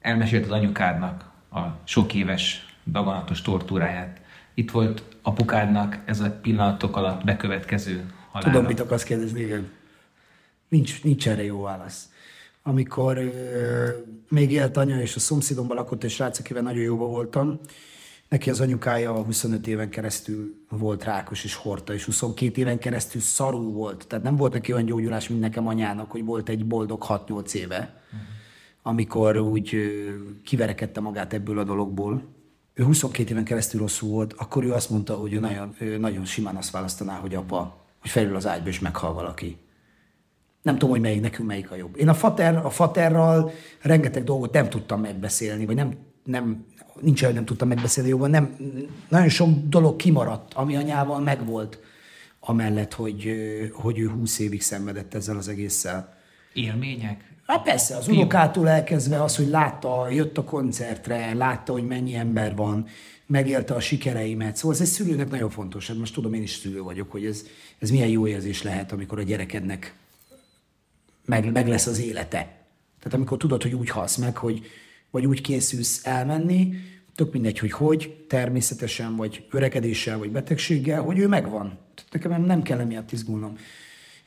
C: elmesélt az anyukádnak a sok éves daganatos tortúráját. Itt volt apukádnak ez a pillanatok alatt bekövetkező halála.
A: Tudom, mit akarsz kérdezni, igen. Nincs, nincs erre jó válasz. Amikor ö, még élt anya, és a szomszédomban lakott egy srác, akivel nagyon jóba voltam, neki az anyukája 25 éven keresztül volt rákos és horta, és 22 éven keresztül szarú volt. Tehát nem volt neki olyan gyógyulás, mint nekem anyának, hogy volt egy boldog 6-8 éve, amikor úgy kiverekedte magát ebből a dologból. Ő 22 éven keresztül rosszul volt, akkor ő azt mondta, hogy ő nagyon, ő nagyon simán azt választaná, hogy apa, hogy felül az ágyba és meghal valaki. Nem tudom, hogy melyik nekünk melyik a jobb. Én a, fater, a faterral rengeteg dolgot nem tudtam megbeszélni, vagy nem, nem nincs olyan, nem tudtam megbeszélni jobban, nem, nagyon sok dolog kimaradt, ami anyával megvolt, amellett, hogy, hogy ő húsz évig szenvedett ezzel az egésszel.
C: Élmények?
A: Hát persze, az unokától elkezdve az, hogy látta, jött a koncertre, látta, hogy mennyi ember van, megélte a sikereimet. Szóval ez egy szülőnek nagyon fontos. Hát most tudom, én is szülő vagyok, hogy ez, ez milyen jó érzés lehet, amikor a gyerekednek meg, meg lesz az élete. Tehát amikor tudod, hogy úgy halsz meg, hogy vagy úgy készülsz elmenni, tök mindegy, hogy hogy, természetesen, vagy öregedéssel, vagy betegséggel, hogy ő megvan. Tehát nekem nem kell emiatt izgulnom.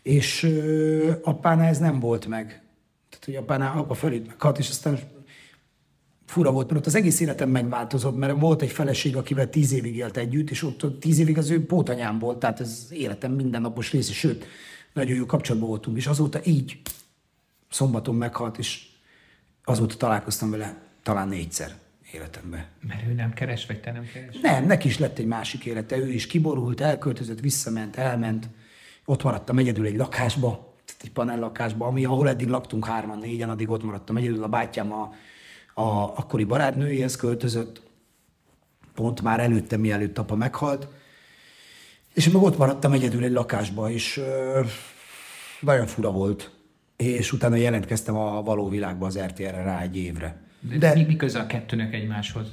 A: És ö, apánál ez nem volt meg. Tehát, hogy apánál apa fölét meghalt, és aztán fura volt, mert ott az egész életem megváltozott, mert volt egy feleség, akivel tíz évig élt együtt, és ott tíz évig az ő pótanyám volt, tehát ez életem mindennapos része, sőt, nagyon jó kapcsolatban voltunk, és azóta így szombaton meghalt, és azóta találkoztam vele talán négyszer életemben.
C: Mert ő nem keres, vagy te nem keres?
A: Nem, neki is lett egy másik élete. Ő is kiborult, elköltözött, visszament, elment. Ott maradtam egyedül egy lakásba, egy panel lakásba, ami ahol eddig laktunk hárman, négyen, addig ott maradtam egyedül. A bátyám a, a akkori barátnőjéhez költözött, pont már előtte, mielőtt apa meghalt. És meg ott maradtam egyedül egy lakásba, és ö, nagyon fura volt. És utána jelentkeztem a való világba az RTR-re rá egy évre.
C: De, De mi, mi köze a kettőnek egymáshoz?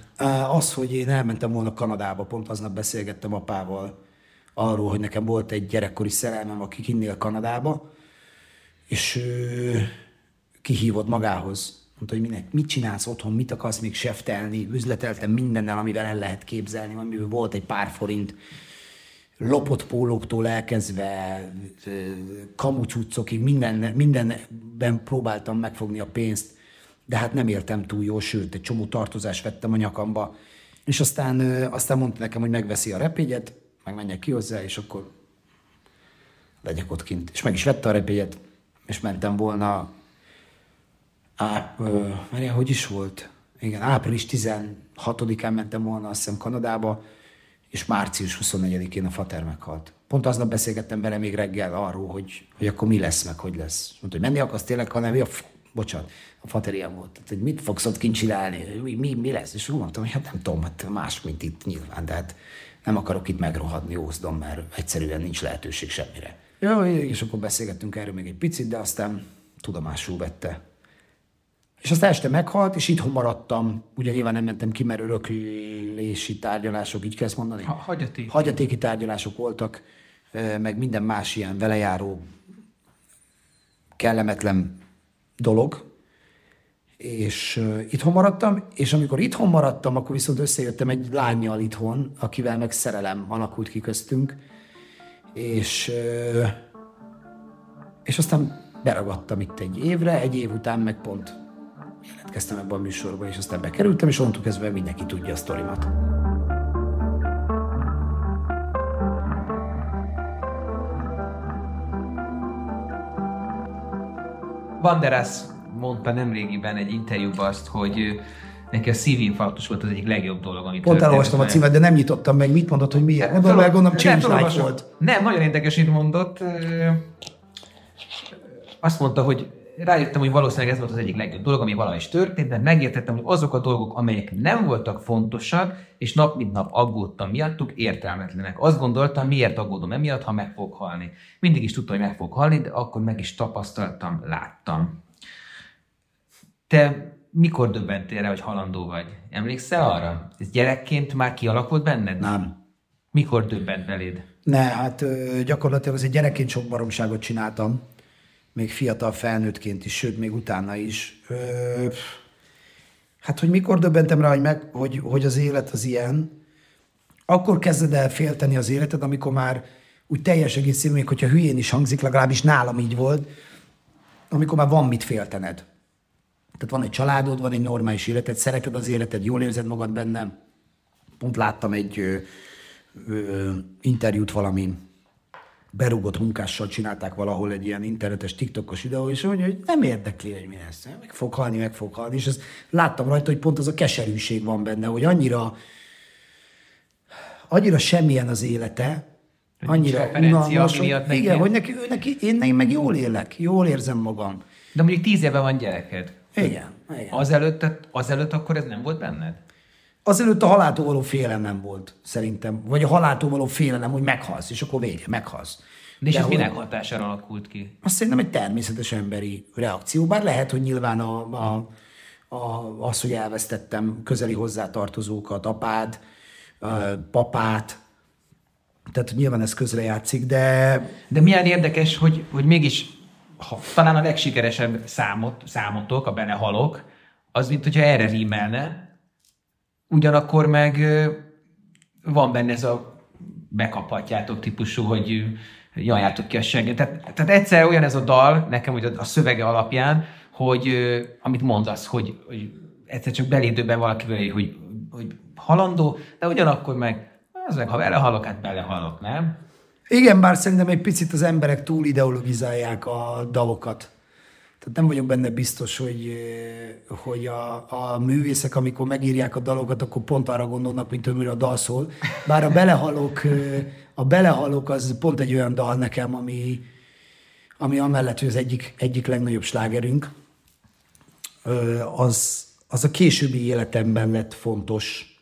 A: Az, hogy én elmentem volna Kanadába, pont aznap beszélgettem apával arról, hogy nekem volt egy gyerekkori szerelmem, aki kinnél Kanadába, és ő kihívott magához. Mondta, hogy minek, mit csinálsz otthon, mit akarsz még seftelni, üzleteltem mindennel, amivel el lehet képzelni, amiből volt egy pár forint, lopott pólóktól elkezdve kamucsúccokig, minden, mindenben próbáltam megfogni a pénzt, de hát nem éltem túl jól, sőt, egy csomó tartozást vettem a nyakamba. És aztán, aztán mondta nekem, hogy megveszi a repégyet, meg menjek ki hozzá, és akkor legyek ott kint. És meg is vette a repégyet, és mentem volna, á, ö, hogy is volt? Igen, április 16-án mentem volna, azt hiszem, Kanadába, és március 24-én a fater meghalt. Pont aznap beszélgettem vele még reggel arról, hogy, hogy akkor mi lesz, meg hogy lesz. Mondta, hogy menni akarsz tényleg, hanem mi a bocsánat, a fater ilyen volt. Tehát, hogy mit fogsz ott kint csinálni, mi, mi, mi lesz? És úgy mondtam, hogy hát nem tudom, hát más, mint itt nyilván, de hát nem akarok itt megrohadni Ózdon, mert egyszerűen nincs lehetőség semmire. Jó, és akkor beszélgettünk erről még egy picit, de aztán tudomásul vette. És aztán este meghalt, és itthon maradtam. Ugye nyilván nem mentem ki, mert öröklési tárgyalások, így kell ezt mondani?
C: Ha, hagyatéki.
A: Hagyatéki tárgyalások voltak, meg minden más ilyen velejáró, kellemetlen dolog, és uh, itthon maradtam, és amikor itthon maradtam, akkor viszont összejöttem egy lányjal itthon, akivel meg szerelem alakult ki köztünk, és, uh, és aztán beragadtam itt egy évre, egy év után meg pont jelentkeztem ebbe a műsorba, és aztán bekerültem, és onnantól kezdve mindenki tudja a sztorimat.
C: Banderas mondta nemrégiben egy interjúban azt, hogy neki a szívinfarktus volt az egyik legjobb dolog, amit
A: Pont elolvastam a címet, de nem nyitottam meg. Mit mondott, hogy miért? Mondom, meg gondolom, change volt.
C: Nem, nagyon érdekes, mondott. Azt mondta, hogy rájöttem, hogy valószínűleg ez volt az egyik legjobb dolog, ami valahogy is történt, de megértettem, hogy azok a dolgok, amelyek nem voltak fontosak, és nap mint nap aggódtam miattuk, értelmetlenek. Azt gondoltam, miért aggódom emiatt, ha meg fog halni. Mindig is tudtam, hogy meg fog halni, de akkor meg is tapasztaltam, láttam. Te mikor döbbentél rá, hogy halandó vagy? Emlékszel arra? Ez gyerekként már kialakult benned?
A: Nem.
C: Mikor döbbent beléd?
A: Ne, hát gyakorlatilag azért gyerekként sok baromságot csináltam, még fiatal felnőttként is, sőt, még utána is. Ö, hát, hogy mikor döbbentem rá, hogy, meg, hogy, hogy az élet az ilyen, akkor kezded el félteni az életed, amikor már úgy teljes egészében, még hogyha hülyén is hangzik, legalábbis nálam így volt, amikor már van mit féltened. Tehát van egy családod, van egy normális életed, szereted az életed, jól érzed magad benne. Pont láttam egy ö, ö, interjút valami berúgott munkással csinálták valahol egy ilyen internetes TikTokos videó, és mondja, hogy nem érdekli, hogy mi lesz. Meg fog halni, meg fog halni. És ezt láttam rajta, hogy pont az a keserűség van benne, hogy annyira, annyira semmilyen az élete, annyira unalmas,
C: miatt neki-
A: igen, hogy neki, neki, én, én meg jól élek, jól érzem magam.
C: De mondjuk tíz éve van gyereked.
A: Igen, igen.
C: Azelőtt, azelőtt akkor ez nem volt benned?
A: Azelőtt a haláltól való félelem volt, szerintem. Vagy a haláltól való félelem, hogy meghalsz, és akkor vége, meghalsz.
C: De és
A: De
C: ez
A: hogy-
C: minek hatására alakult ki?
A: Azt szerintem egy természetes emberi reakció, bár lehet, hogy nyilván a, a, a, az, hogy elvesztettem közeli hozzátartozókat, apád, papát, tehát nyilván ez közrejátszik, de
C: De milyen érdekes, hogy, hogy mégis ha, talán a legsikeresebb számot, számotok, a benne halok, az, mint hogyha erre rímelne, ugyanakkor meg van benne ez a bekaphatjátok típusú, hogy nyaljátok ki a segget. Tehát, tehát egyszer olyan ez a dal, nekem hogy a, szövege alapján, hogy amit mondasz, hogy, hogy egyszer csak belédőben valakivel, hogy, hogy halandó, de ugyanakkor meg az meg, ha belehalok, hát belehalok, nem?
A: Igen, bár szerintem egy picit az emberek túl ideologizálják a dalokat. Tehát nem vagyok benne biztos, hogy, hogy a, a művészek, amikor megírják a dalokat, akkor pont arra gondolnak, mint amire a dal szól. Bár a belehalok, eh, a belehalok az pont egy olyan dal nekem, ami, ami amellett, hogy az egyik, egyik legnagyobb slágerünk, az, az a későbbi életemben lett fontos,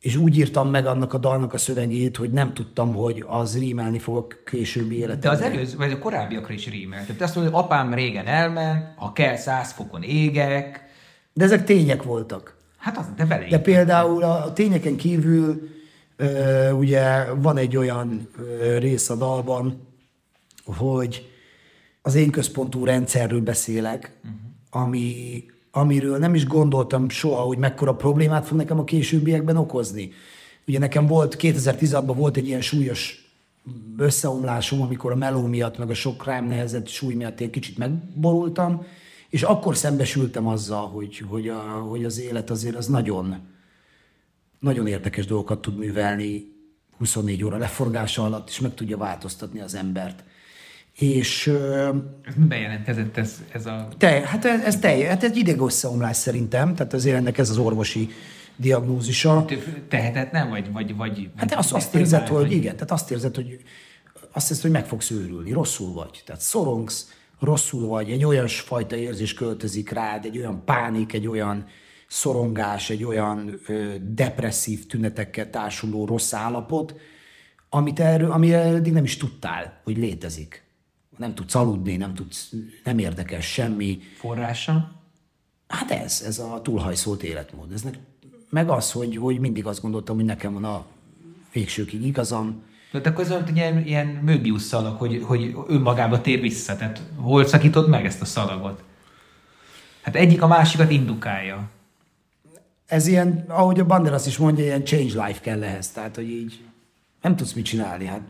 A: és úgy írtam meg annak a dalnak a szövegét, hogy nem tudtam, hogy az rímelni fog a későbbi
C: De
A: életemben.
C: az előző, vagy a korábbiakra is rímel. Tehát azt mondja, hogy apám régen elment, ha kell száz fokon égek.
A: De ezek tények voltak.
C: Hát az, de vele
A: De például a, a tényeken kívül ö, ugye van egy olyan ö, rész a dalban, hogy az én központú rendszerről beszélek, uh-huh. ami, amiről nem is gondoltam soha, hogy mekkora problémát fog nekem a későbbiekben okozni. Ugye nekem volt, 2016-ban volt egy ilyen súlyos összeomlásom, amikor a meló miatt, meg a sok rám nehezett súly miatt egy kicsit megborultam, és akkor szembesültem azzal, hogy, hogy, a, hogy az élet azért az nagyon, nagyon érdekes dolgokat tud művelni 24 óra leforgása alatt, és meg tudja változtatni az embert. És
C: Ez miben jelentkezett ez, ez a...
A: te, hát ez, ez, te, hát ez ideg összeomlás szerintem, tehát azért ennek ez az orvosi diagnózisa.
C: Tehetetlen, vagy... vagy, vagy
A: Hát azt, azt érzed, hogy igen, tehát azt érzed, hogy azt érzed, hogy meg fogsz őrülni, rosszul vagy. Tehát szorongsz, rosszul vagy, egy olyan fajta érzés költözik rád, egy olyan pánik, egy olyan szorongás, egy olyan ö, depresszív tünetekkel társuló rossz állapot, amit erről, ami eddig nem is tudtál, hogy létezik. Nem tudsz aludni, nem tudsz, nem érdekes semmi.
C: Forrása?
A: Hát ez, ez a túlhajszolt életmód. Ez meg az, hogy, hogy mindig azt gondoltam, hogy nekem van a végsőkig igazam.
C: De akkor ez olyan, ilyen, ilyen Möbius szalag, hogy, hogy önmagába tér vissza. Tehát hol szakítod meg ezt a szalagot? Hát egyik a másikat indukálja.
A: Ez ilyen, ahogy a Banderas is mondja, ilyen change life kell ehhez. Tehát, hogy így nem tudsz mit csinálni. Hát,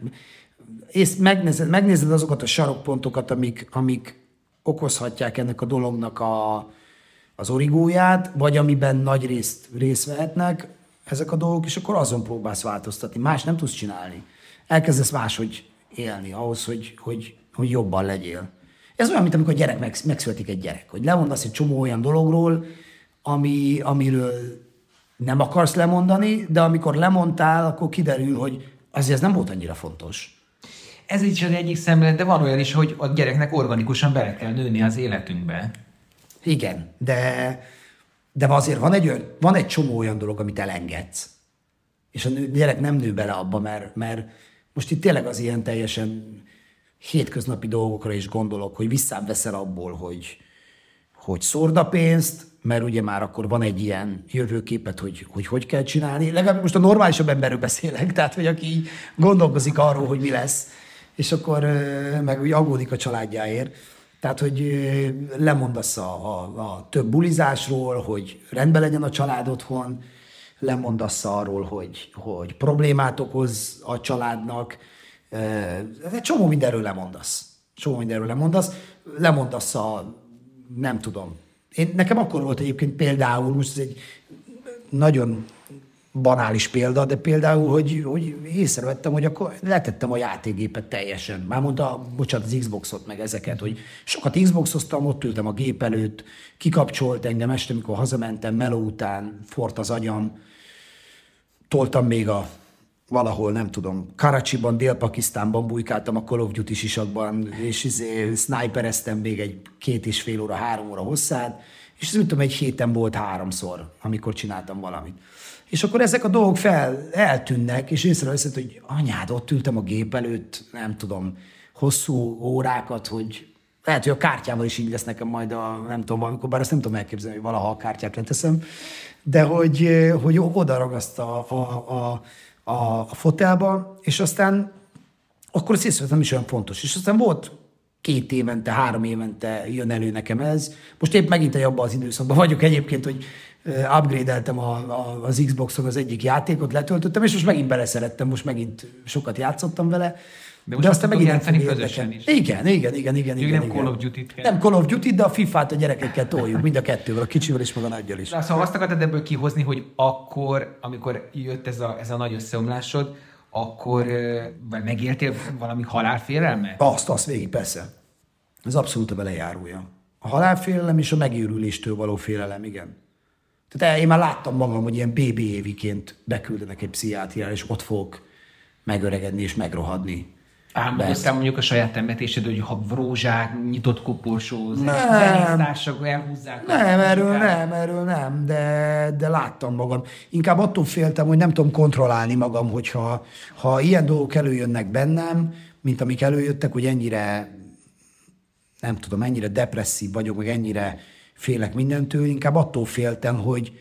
A: és megnézed, megnézed azokat a sarokpontokat, amik, amik okozhatják ennek a dolognak a, az origóját, vagy amiben nagy részt, részt vehetnek ezek a dolgok, és akkor azon próbálsz változtatni. Más nem tudsz csinálni. Elkezdesz máshogy élni ahhoz, hogy, hogy, hogy jobban legyél. Ez olyan, mint amikor a gyerek meg, megszületik egy gyerek, hogy lemondasz egy csomó olyan dologról, ami, amiről nem akarsz lemondani, de amikor lemondtál, akkor kiderül, hogy azért ez nem volt annyira fontos.
C: Ez is az egyik szemlélet, de van olyan is, hogy a gyereknek organikusan bele kell nőni az életünkbe.
A: Igen, de, de azért van egy, van egy csomó olyan dolog, amit elengedsz. És a gyerek nem nő bele abba, mert, mert most itt tényleg az ilyen teljesen hétköznapi dolgokra is gondolok, hogy visszaveszel abból, hogy, hogy szórd a pénzt, mert ugye már akkor van egy ilyen jövőképet, hogy hogy, hogy kell csinálni. Legalább most a normálisabb emberről beszélek, tehát hogy aki gondolkozik arról, hogy mi lesz, és akkor meg úgy aggódik a családjáért. Tehát, hogy lemondasz a, a, a több bulizásról, hogy rendben legyen a család otthon, lemondasz arról, hogy, hogy problémát okoz a családnak, egy csomó mindenről lemondasz. Csomó mindenről lemondasz. Lemondasz a, nem tudom. Én, nekem akkor volt egyébként például, most ez egy nagyon banális példa, de például, hogy, hogy észrevettem, hogy akkor letettem a játékgépet teljesen. Már mondta, bocsánat, az Xboxot, meg ezeket, hogy sokat Xboxoztam, ott ültem a gép előtt, kikapcsolt engem este, amikor hazamentem, meló után, fort az agyam, toltam még a valahol, nem tudom, Karachiban, Dél-Pakisztánban bujkáltam a Call of Duty sisakban, és izé, snipereztem még egy két és fél óra, három óra hosszát, és ez tudom, egy héten volt háromszor, amikor csináltam valamit. És akkor ezek a dolgok fel, eltűnnek, és észreveszed, hogy anyád, ott ültem a gép előtt, nem tudom, hosszú órákat, hogy lehet, hogy a kártyával is így lesz nekem majd a, nem tudom, amikor, bár ezt nem tudom elképzelni, hogy valaha a kártyát leteszem, de hogy, hogy oda ragaszt a, a, a, a, a fotelba, és aztán akkor az észrevettem nem is olyan fontos. És aztán volt két évente, három évente jön elő nekem ez. Most épp megint egy abban az időszakban vagyok egyébként, hogy upgrade-eltem a, a, az Xboxon az egyik játékot, letöltöttem, és most megint beleszerettem, most megint sokat játszottam vele.
C: De, most de aztán megint játszani közösen is.
A: Igen, igen, igen, igen. igen,
C: nem
A: igen.
C: Call of Duty-t kell.
A: Nem Call of Duty, de a FIFA-t a gyerekekkel toljuk, mind a kettővel, a kicsivel és meg a nagyjal is.
C: Na, szóval azt akartad ebből kihozni, hogy akkor, amikor jött ez a, ez a nagy összeomlásod, akkor vagy megéltél valami halálfélelmet?
A: Azt, azt végig, persze. Ez abszolút a belejárója. A halálfélelem és a megőrüléstől való félelem, igen. Tehát én már láttam magam, hogy ilyen BB éviként beküldenek egy pszichiátriára, és ott fogok megöregedni és megrohadni.
C: Álmodoztál mondjuk a saját temetésed, hogy ha rózsák, nyitott koporsó, zenésztársak elhúzzák.
A: Nem, erről nem, erről nem, de, de láttam magam. Inkább attól féltem, hogy nem tudom kontrollálni magam, hogyha ha ilyen dolgok előjönnek bennem, mint amik előjöttek, hogy ennyire, nem tudom, ennyire depresszív vagyok, meg ennyire félek mindentől, inkább attól féltem, hogy,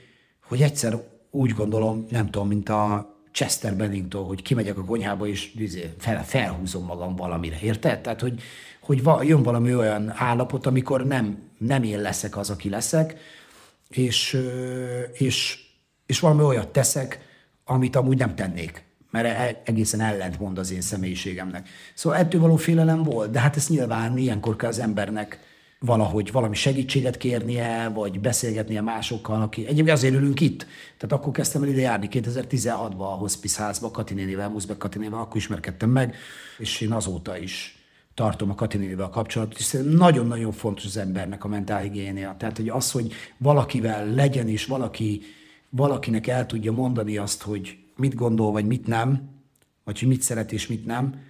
A: hogy egyszer úgy gondolom, nem tudom, mint a Chester Bennington, hogy kimegyek a konyhába, és izé, fel, felhúzom magam valamire, érted? Tehát, hogy, hogy va, jön valami olyan állapot, amikor nem, nem én leszek az, aki leszek, és, és, és valami olyat teszek, amit amúgy nem tennék mert e, egészen ellent mond az én személyiségemnek. Szóval ettől való félelem volt, de hát ez nyilván ilyenkor kell az embernek valahogy valami segítséget kérnie, vagy beszélgetnie másokkal, aki egyébként azért ülünk itt. Tehát akkor kezdtem el ide járni 2016-ban a hospice házba, Kati nénivel, Muszbek Kati nénivel, akkor ismerkedtem meg, és én azóta is tartom a Kati nénivel a kapcsolatot, és nagyon-nagyon fontos az embernek a mentálhigiénia. Tehát, hogy az, hogy valakivel legyen, és valaki, valakinek el tudja mondani azt, hogy mit gondol, vagy mit nem, vagy hogy mit szeret és mit nem,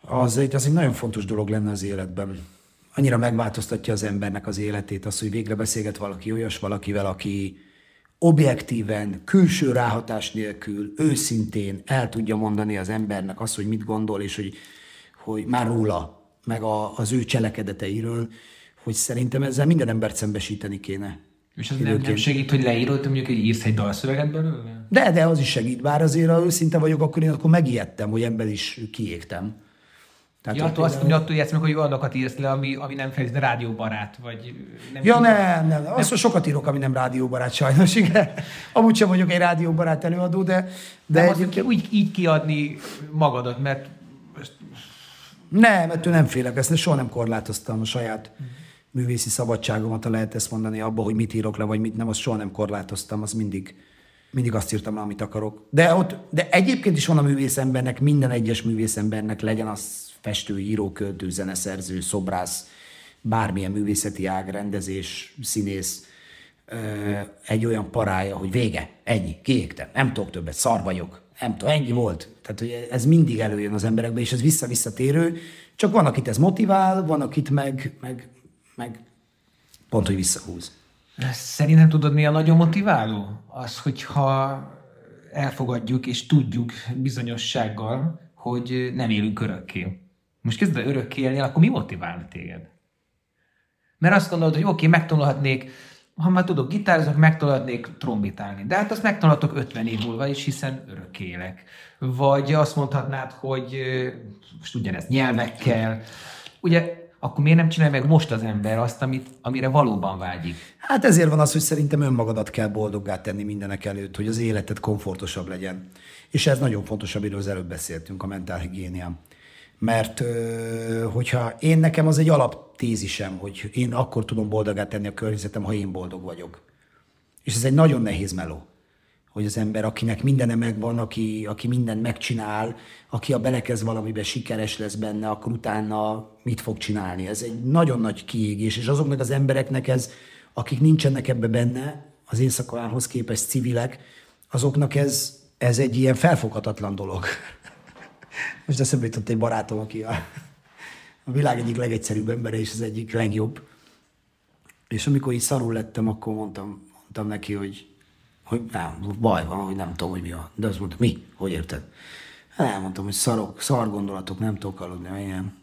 A: az az egy nagyon fontos dolog lenne az életben annyira megváltoztatja az embernek az életét, az, hogy végre beszélget valaki olyas valakivel, aki objektíven, külső ráhatás nélkül, őszintén el tudja mondani az embernek azt, hogy mit gondol, és hogy, hogy már róla, meg a, az ő cselekedeteiről, hogy szerintem ezzel minden embert szembesíteni kéne.
C: És az nem, nem segít, hogy leírod, mondjuk, hogy írsz egy dalszöveget belőle?
A: De, de az is segít. Bár azért, ha őszinte vagyok, akkor én akkor megijedtem, hogy ember is kiégtem.
C: Tehát ja, attól azt mondja, attól meg, hogy olyanokat írsz le, ami, ami nem feltétlenül rádióbarát, vagy
A: nem Ja, nem, nem. Azt nem. sokat írok, ami nem rádióbarát, sajnos, igen. Amúgy sem vagyok egy rádióbarát előadó, de...
C: de nem egyébként... azt, úgy így kiadni magadat, mert...
A: Nem, ettől nem félek, ezt soha nem korlátoztam a saját művészi szabadságomat, ha lehet ezt mondani, abba, hogy mit írok le, vagy mit nem, azt soha nem korlátoztam, az mindig, mindig azt írtam le, amit akarok. De, ott, de egyébként is van a művészembernek, minden egyes művészembernek legyen az festő, író, költő, zeneszerző, szobrász, bármilyen művészeti ág, rendezés, színész, egy olyan parája, hogy vége, ennyi, kiégtem, nem tudok többet, szar vagyok, nem tudom, ennyi volt. Tehát, hogy ez mindig előjön az emberekbe, és ez vissza-visszatérő, csak van, akit ez motivál, van, akit meg, meg, meg pont, hogy visszahúz.
C: Szerintem tudod, mi a nagyon motiváló? Az, hogyha elfogadjuk és tudjuk bizonyossággal, hogy nem élünk örökké most kezdve örökké élni, akkor mi motiválna téged? Mert azt gondolod, hogy oké, okay, megtanulhatnék, ha már tudok gitározni, megtanulhatnék trombitálni. De hát azt megtanulhatok 50 év múlva is, hiszen örök élek. Vagy azt mondhatnád, hogy most ugyanez nyelvekkel. Ugye akkor miért nem csinálja meg most az ember azt, amit, amire valóban vágyik?
A: Hát ezért van az, hogy szerintem önmagadat kell boldoggá tenni mindenek előtt, hogy az életed komfortosabb legyen. És ez nagyon fontos, amiről az előbb beszéltünk, a mentálhigiénia. Mert hogyha én nekem az egy alaptézisem, hogy én akkor tudom boldogát tenni a környezetem, ha én boldog vagyok. És ez egy nagyon nehéz meló hogy az ember, akinek mindene megvan, aki, aki mindent megcsinál, aki a belekezd valamibe sikeres lesz benne, akkor utána mit fog csinálni. Ez egy nagyon nagy kiégés, és azoknak az embereknek ez, akik nincsenek ebbe benne, az éjszakához képest civilek, azoknak ez, ez egy ilyen felfoghatatlan dolog. Most eszembe jutott egy barátom, aki a, a világ egyik legegyszerűbb embere, és az egyik legjobb. És amikor így szarul lettem, akkor mondtam, mondtam neki, hogy hogy nem, baj van, hogy nem tudom, hogy mi van. De azt mondta, mi? Hogy érted? Hát elmondtam, hogy szarok, szar gondolatok, nem tudok aludni, ilyen.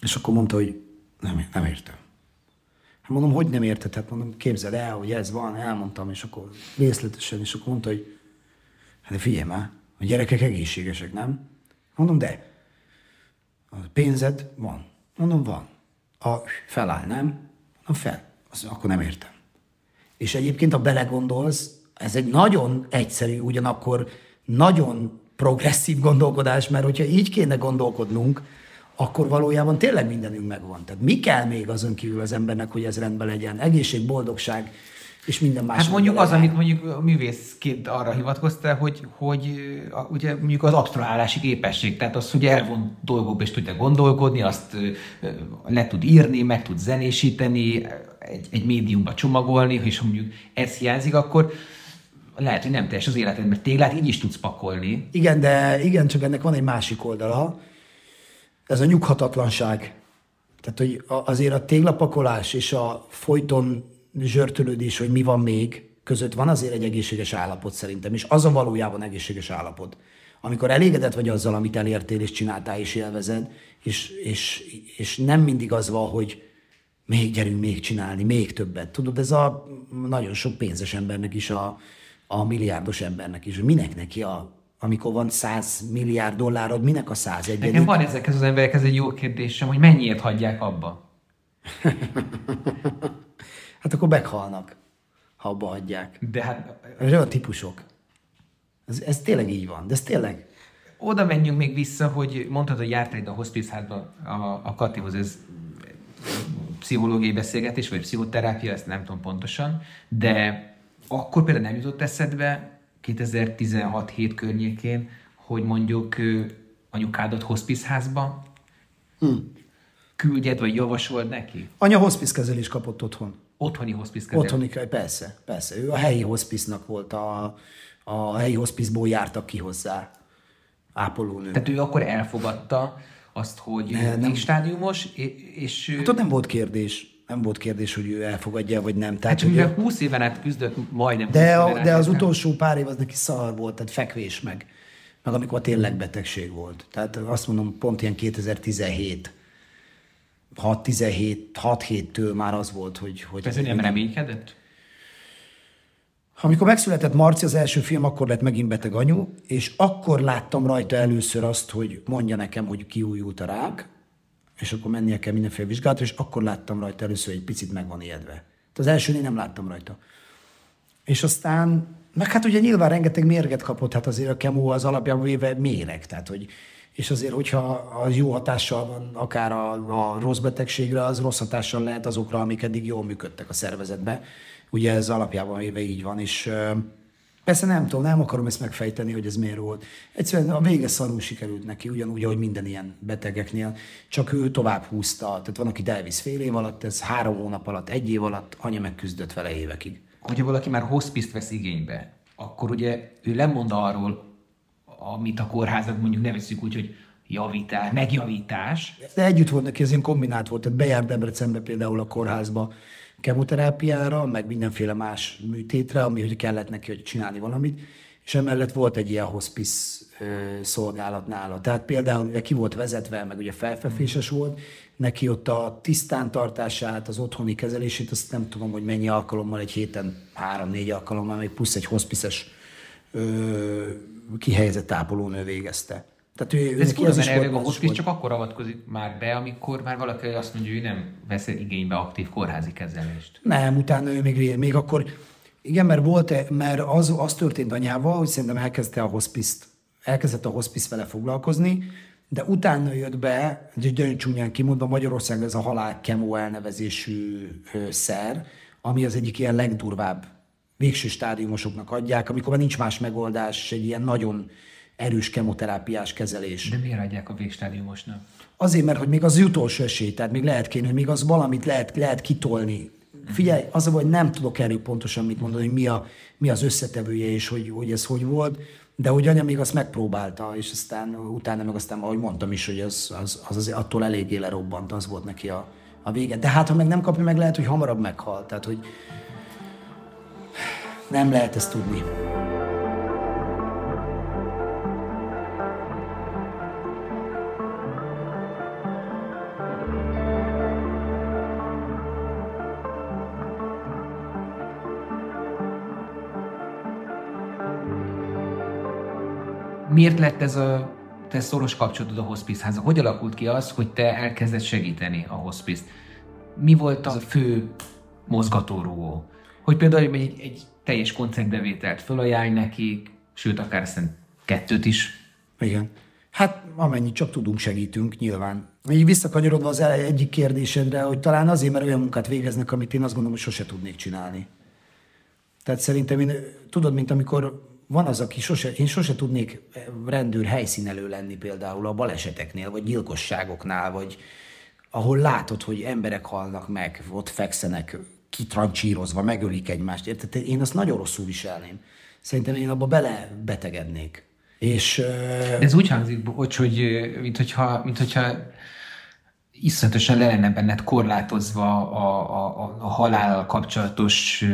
A: És akkor mondta, hogy nem, nem értem. Hát mondom, hogy nem érted? Hát mondom, képzeld el, hogy ez van, elmondtam, és akkor részletesen, és akkor mondta, hogy hát figyelj már, a gyerekek egészségesek, nem? Mondom, de. A pénzed van. Mondom, van. A feláll, nem? Mondom, fel. Azt, akkor nem értem. És egyébként, ha belegondolsz, ez egy nagyon egyszerű, ugyanakkor nagyon progresszív gondolkodás, mert hogyha így kéne gondolkodnunk, akkor valójában tényleg mindenünk megvan. Tehát mi kell még azon kívül az embernek, hogy ez rendben legyen? Egészség, boldogság, és minden más.
C: Hát mondjuk az, amit mondjuk a művészként arra hivatkoztál, hogy, hogy ugye mondjuk az abstrahálási képesség, tehát az, hogy elvon dolgokba és tudja gondolkodni, azt le tud írni, meg tud zenésíteni, egy, egy médiumba csomagolni, és mondjuk ez hiányzik, akkor lehet, hogy nem teljes az életed, mert téglát így is tudsz pakolni.
A: Igen, de igen, csak ennek van egy másik oldala. Ez a nyughatatlanság. Tehát, hogy azért a téglapakolás és a folyton zsörtölődés, hogy mi van még, között van azért egy egészséges állapot szerintem, és az a valójában egészséges állapot. Amikor elégedett vagy azzal, amit elértél és csináltál és élvezed, és, és, és nem mindig az van, hogy még gyerünk még csinálni, még többet. Tudod, ez a nagyon sok pénzes embernek is, a, a milliárdos embernek is. Minek neki a, amikor van 100 milliárd dollárod, minek a 101?
C: Nekem van ezekhez az emberekhez egy jó kérdésem, hogy mennyiért hagyják abba?
A: hát akkor meghalnak, ha abba hagyják.
C: De hát...
A: Ez olyan típusok. Ez, ez tényleg így van, de ez tényleg...
C: Oda menjünk még vissza, hogy mondtad, hogy jártál itt a hospice a, a Katihoz, ez pszichológiai beszélgetés, vagy pszichoterápia, ezt nem tudom pontosan, de akkor például nem jutott eszedbe 2016 7 környékén, hogy mondjuk anyukádat hospice házba hmm. küldjed, vagy javasold neki?
A: Anya hospice kezelés kapott otthon.
C: Otthoni hospice kezelés?
A: Otthoni, persze, persze. Ő a helyi hospice-nak volt, a, a helyi hospice-ból jártak ki hozzá ápolónő.
C: Tehát ő akkor elfogadta azt, hogy ne, nem stádiumos, és...
A: Hát ott nem volt kérdés nem volt kérdés, hogy ő elfogadja, vagy nem.
C: Tehát, hát, mivel 20 éven át küzdött, majdnem
A: De, a, de az utolsó pár év az neki szar volt, tehát fekvés meg. Meg amikor tényleg betegség volt. Tehát azt mondom, pont ilyen 2017 6-17, 6-7-től már az volt, hogy... hogy
C: Ez nem reménykedett?
A: Amikor megszületett Marci, az első film, akkor lett megint beteg anyu, és akkor láttam rajta először azt, hogy mondja nekem, hogy kiújult a rák, és akkor mennie kell mindenféle vizsgálatra, és akkor láttam rajta először, hogy egy picit meg van ijedve. Tehát az elsőnél nem láttam rajta. És aztán, meg hát ugye nyilván rengeteg mérget kapott, hát azért a kemó az alapjában véve méreg, tehát hogy és azért, hogyha az jó hatással van akár a, a rossz betegségre, az rossz hatással lehet azokra, amik eddig jól működtek a szervezetbe. Ugye ez alapjában véve így van, és Persze nem tudom, nem akarom ezt megfejteni, hogy ez miért volt. Egyszerűen a vége szarul sikerült neki, ugyanúgy, ahogy minden ilyen betegeknél, csak ő tovább húzta. Tehát van, aki elvisz fél év alatt, ez három hónap alatt, egy év alatt, anya megküzdött vele évekig.
C: Hogyha valaki már hospice vesz igénybe, akkor ugye ő lemond arról, amit a kórházak mondjuk nevezzük úgy, hogy javítás, megjavítás.
A: De együtt volt neki, ez ilyen kombinált volt. Tehát bejárt Debrecenbe például a kórházba, kemoterápiára, meg mindenféle más műtétre, ami hogy kellett neki, hogy csinálni valamit, és emellett volt egy ilyen hospice szolgálat nála. Tehát például ugye ki volt vezetve, meg ugye felfeféses volt, neki ott a tisztántartását, az otthoni kezelését, azt nem tudom, hogy mennyi alkalommal, egy héten három-négy alkalommal, még plusz egy hospices kihelyezett ápolónő végezte.
C: Tehát ő, De ez kurva, mert elvég a hospice csak akkor avatkozik már be, amikor már valaki azt mondja, hogy ő nem vesz igénybe aktív kórházi kezelést.
A: Nem, utána ő még, még akkor, igen, mert volt, mert az, az történt anyával, hogy szerintem elkezdte a hospice elkezdett a hospice vele foglalkozni, de utána jött be, egy nagyon csúnyán kimondva, Magyarországon ez a halál kemó elnevezésű szer, ami az egyik ilyen legdurvább végső stádiumosoknak adják, amikor már nincs más megoldás, egy ilyen nagyon erős kemoterápiás kezelés.
C: De miért adják a végstádiumosnak?
A: Azért, mert hogy még az utolsó esély, tehát még lehet kéne, hogy még az valamit lehet, lehet kitolni. Figyelj, az a hogy nem tudok erről pontosan mit mondani, hogy mi, a, mi az összetevője, és hogy, hogy ez hogy volt, de hogy anya még azt megpróbálta, és aztán utána meg aztán, ahogy mondtam is, hogy az, az, az azért attól eléggé lerobbant, az volt neki a, a vége. De hát, ha meg nem kapja meg, lehet, hogy hamarabb meghal. Tehát, hogy nem lehet ezt tudni.
C: miért lett ez a te szoros kapcsolatod a hospice Hogy alakult ki az, hogy te elkezded segíteni a hospice Mi volt a fő mozgatórugó? Hogy például egy, egy teljes koncertbevételt fölajánlj nekik, sőt, akár aztán kettőt is.
A: Igen. Hát amennyit csak tudunk, segítünk, nyilván. Így visszakanyarodva az egyik kérdésedre, hogy talán azért, mert olyan munkát végeznek, amit én azt gondolom, hogy sose tudnék csinálni. Tehát szerintem én, tudod, mint amikor van az, aki sose, én sose tudnék rendőr helyszínelő lenni például a baleseteknél, vagy gyilkosságoknál, vagy ahol látod, hogy emberek halnak meg, ott fekszenek kitrancsírozva, megölik egymást. Érted? Én azt nagyon rosszul viselném. Szerintem én abba bele betegednék. És,
C: De ez úgy hangzik, hogy, hogy mint hogyha, mint hogyha iszonyatosan le lenne benned korlátozva a, a, a halállal kapcsolatos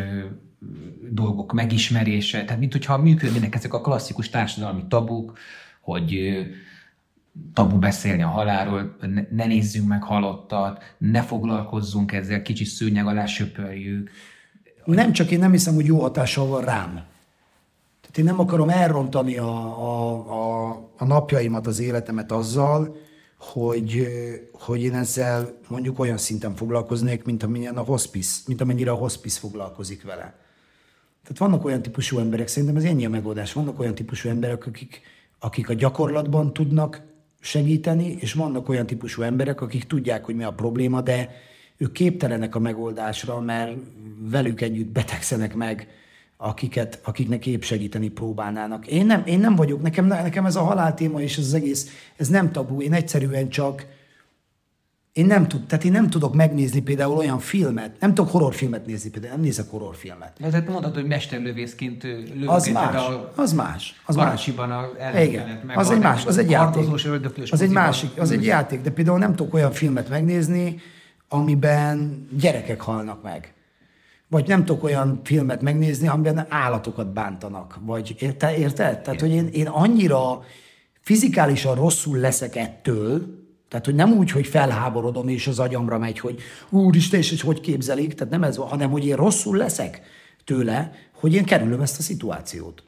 C: dolgok megismerése, tehát mint hogyha működnének ezek a klasszikus társadalmi tabuk, hogy tabu beszélni a halálról, ne nézzünk meg halottat, ne foglalkozzunk ezzel, kicsi szőnyeg alá söpörjük.
A: Nem csak én nem hiszem, hogy jó hatással van rám. Tehát én nem akarom elrontani a, a, a, a napjaimat, az életemet azzal, hogy, hogy én ezzel mondjuk olyan szinten foglalkoznék, mint amilyen a hospice, mint amennyire a hospice foglalkozik vele. Tehát vannak olyan típusú emberek, szerintem ez ennyi a megoldás, vannak olyan típusú emberek, akik, akik a gyakorlatban tudnak segíteni, és vannak olyan típusú emberek, akik tudják, hogy mi a probléma, de ők képtelenek a megoldásra, mert velük együtt betegszenek meg, akiket, akiknek épp segíteni próbálnának. Én nem, én nem vagyok, nekem, nekem ez a haláltéma és ez az egész, ez nem tabu, én egyszerűen csak én nem, tud, tehát én nem tudok megnézni például olyan filmet, nem tudok horrorfilmet nézni, például nem nézek horrorfilmet.
C: Tehát mondod, hogy mesterlövészként
A: lövök az más, a az más, az más.
C: a Igen,
A: meg az egy más, az egy játék. Az egy másik, az egy játék, de például nem tudok olyan filmet megnézni, amiben gyerekek halnak meg. Vagy nem tudok olyan filmet megnézni, amiben állatokat bántanak. Vagy érte, érted? Tehát, hogy én, én annyira fizikálisan rosszul leszek ettől, tehát, hogy nem úgy, hogy felháborodom, és az agyamra megy, hogy úristen, és hogy képzelik, tehát nem ez van, hanem hogy én rosszul leszek tőle, hogy én kerülöm ezt a szituációt.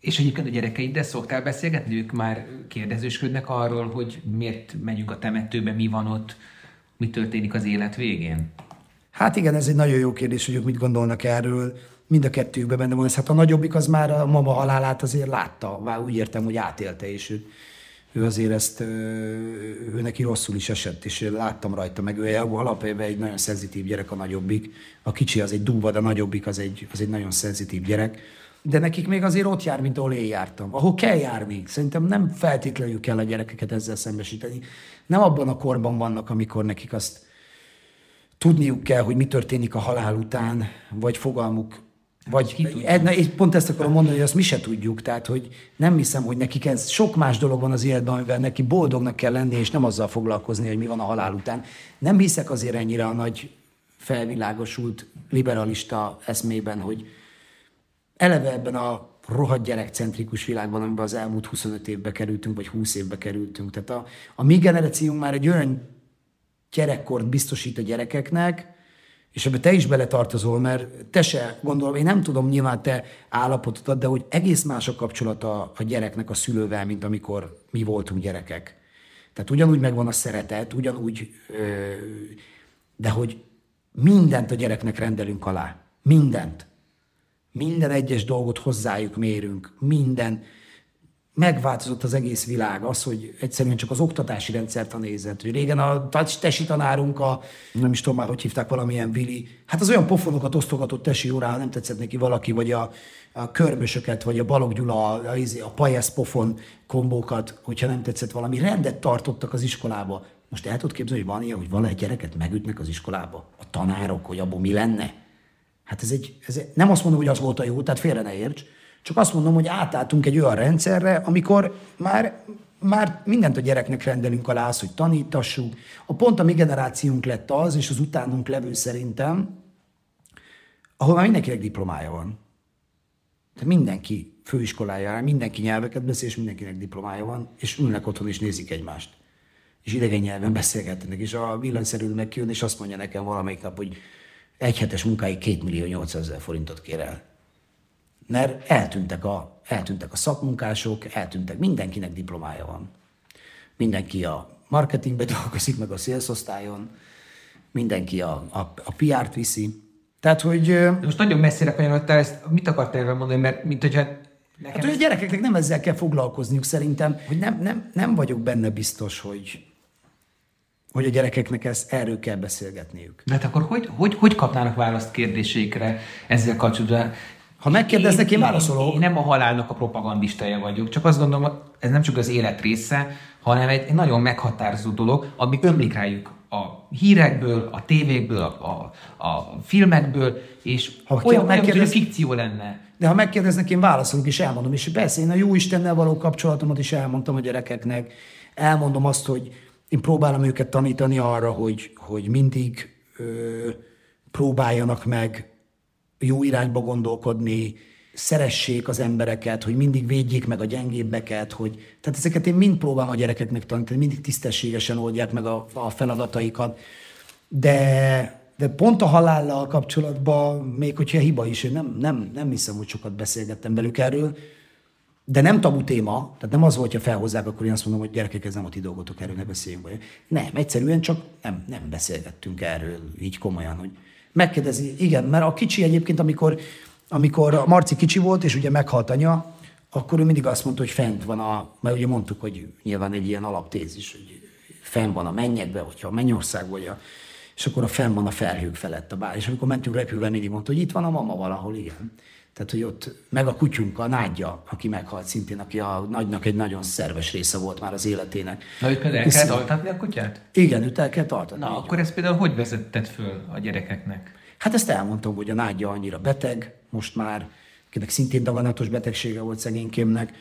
C: És egyébként a gyerekeiddel szoktál beszélgetni? Ők már kérdezősködnek arról, hogy miért megyünk a temetőbe, mi van ott, mi történik az élet végén?
A: Hát igen, ez egy nagyon jó kérdés, hogy ők mit gondolnak erről. Mind a kettőjükben benne van. Hát a nagyobbik az már a mama halálát azért látta, már úgy értem, hogy átélte, és ő ő azért ezt, ő neki rosszul is esett, és láttam rajta, meg ő alapvetően egy nagyon szenzitív gyerek a nagyobbik. A kicsi az egy dúva, de a nagyobbik az egy, az egy nagyon szenzitív gyerek. De nekik még azért ott jár, mint ahol én jártam. Ahol kell járni. Szerintem nem feltétlenül kell a gyerekeket ezzel szembesíteni. Nem abban a korban vannak, amikor nekik azt tudniuk kell, hogy mi történik a halál után, vagy fogalmuk vagy edna, és pont ezt akarom mondani, hogy azt mi se tudjuk, tehát hogy nem hiszem, hogy nekik ez sok más dolog van az életben, amivel neki boldognak kell lenni, és nem azzal foglalkozni, hogy mi van a halál után. Nem hiszek azért ennyire a nagy felvilágosult liberalista eszmében, hogy eleve ebben a rohadt gyerekcentrikus világban, amiben az elmúlt 25 évbe kerültünk, vagy 20 évbe kerültünk. Tehát a, a mi generációnk már egy olyan gyerekkort biztosít a gyerekeknek, és ebbe te is beletartozol, mert te se, gondolom, én nem tudom nyilván te állapotodat, de hogy egész más a kapcsolata a gyereknek a szülővel, mint amikor mi voltunk gyerekek. Tehát ugyanúgy megvan a szeretet, ugyanúgy, de hogy mindent a gyereknek rendelünk alá. Mindent. Minden egyes dolgot hozzájuk mérünk. Minden. Megváltozott az egész világ. Az, hogy egyszerűen csak az oktatási rendszert a nézett. Hogy régen a tesi tanárunk, a, nem is tudom már, hogy hívták valamilyen Vili, hát az olyan pofonokat osztogatott tesi órán, nem tetszett neki valaki, vagy a, a körmösöket, vagy a Balog Gyula, a, a, a Pajesz pofon kombókat, hogyha nem tetszett valami, rendet tartottak az iskolába. Most el tudod képzelni, hogy van ilyen, hogy valahogy gyereket megütnek az iskolába? A tanárok, hogy abból mi lenne? Hát ez egy, ez egy, nem azt mondom, hogy az volt a jó, tehát félre ne érts, csak azt mondom, hogy átálltunk egy olyan rendszerre, amikor már, már mindent a gyereknek rendelünk alá, az, hogy tanítassuk. A pont a mi generációnk lett az, és az utánunk levő szerintem, ahol már mindenkinek diplomája van. Tehát mindenki főiskolájára, mindenki nyelveket beszél, és mindenkinek diplomája van, és ülnek otthon és nézik egymást. És idegen nyelven beszélgetnek, és a villanyszerű megjön, és azt mondja nekem valamelyik nap, hogy egy hetes munkáig 2 millió 800 ezer forintot kér el. Mert eltűntek a, eltűntek a szakmunkások, eltűntek, mindenkinek diplomája van. Mindenki a marketingbe dolgozik, meg a szélszosztályon, mindenki a, a, a PR-t viszi. Tehát, hogy... De
C: most nagyon messzire kanyarodtál, ezt mit akartál erről mondani, mert mint hogyha
A: Nekem hát, hogy a gyerekeknek nem ezzel kell foglalkozniuk szerintem, hogy nem, nem, nem vagyok benne biztos, hogy, hogy a gyerekeknek ezt, erről kell beszélgetniük.
C: De hát akkor hogy, hogy, hogy kapnának választ kérdéseikre ezzel kapcsolatban?
A: Ha megkérdeznek, én, én válaszolok.
C: Én nem a halálnak a propagandistája vagyok, csak azt gondolom, ez nem csak az élet része, hanem egy, nagyon meghatározó dolog, ami ömlik rájuk a hírekből, a tévékből, a, a, a filmekből, és ha olyan, olyan, hogy fikció lenne.
A: De ha megkérdeznek, én válaszolok és elmondom. És persze én a jó Istennel való kapcsolatomat is elmondtam a gyerekeknek. Elmondom azt, hogy én próbálom őket tanítani arra, hogy, hogy mindig ö, próbáljanak meg jó irányba gondolkodni, szeressék az embereket, hogy mindig védjék meg a gyengébbeket, hogy, tehát ezeket én mind próbálom a gyerekeknek tanítani, mindig tisztességesen oldják meg a, a feladataikat, de, de pont a halállal kapcsolatban, még hogyha hiba is, én nem, nem, nem hiszem, hogy sokat beszélgettem velük erről, de nem tabu téma, tehát nem az volt, hogy felhozzák, akkor én azt mondom, hogy gyerekek, ez nem a ti dolgotok, erről ne beszéljünk. Nem, egyszerűen csak nem, nem beszélgettünk erről így komolyan, hogy megkérdezi, igen, mert a kicsi egyébként, amikor, amikor a Marci kicsi volt, és ugye meghalt anya, akkor ő mindig azt mondta, hogy fent van a, mert ugye mondtuk, hogy nyilván egy ilyen alaptézis, hogy fenn van a mennyekbe, hogyha a mennyország vagy a, és akkor a fenn van a felhők felett a bár. És amikor mentünk repülve, mindig mondta, hogy itt van a mama valahol, igen. Tehát, hogy ott meg a kutyunk, a nádja, aki meghalt szintén, aki a nagynak egy nagyon szerves része volt már az életének.
C: Na, őt például el kell altatni a kutyát?
A: Igen, őt el kell altatni.
C: Na, akkor ezt például hogy vezetted föl a gyerekeknek?
A: Hát ezt elmondtam, hogy a nádja annyira beteg, most már, akinek szintén daganatos betegsége volt szegénykémnek,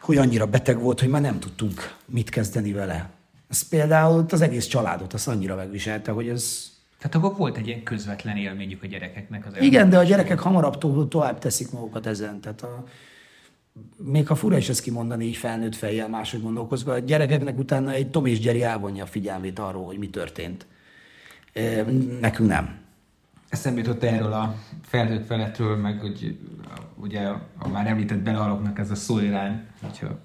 A: hogy annyira beteg volt, hogy már nem tudtunk mit kezdeni vele. Ez például az egész családot azt annyira megviselte, hogy ez
C: tehát akkor volt egy ilyen közvetlen élményük a gyerekeknek az
A: Igen, de a gyerekek hamarabb to- tovább teszik magukat ezen. Tehát a, még ha fura is ezt kimondani így felnőtt fejjel, máshogy gondolkozva, a gyerekeknek utána egy Tom és Jerry elvonja a figyelmét arról, hogy mi történt. Nekünk nem.
C: Eszembe jutott erről a felnőtt felettről, meg hogy ugye a már említett belehaloknak ez a szó irány, hogyha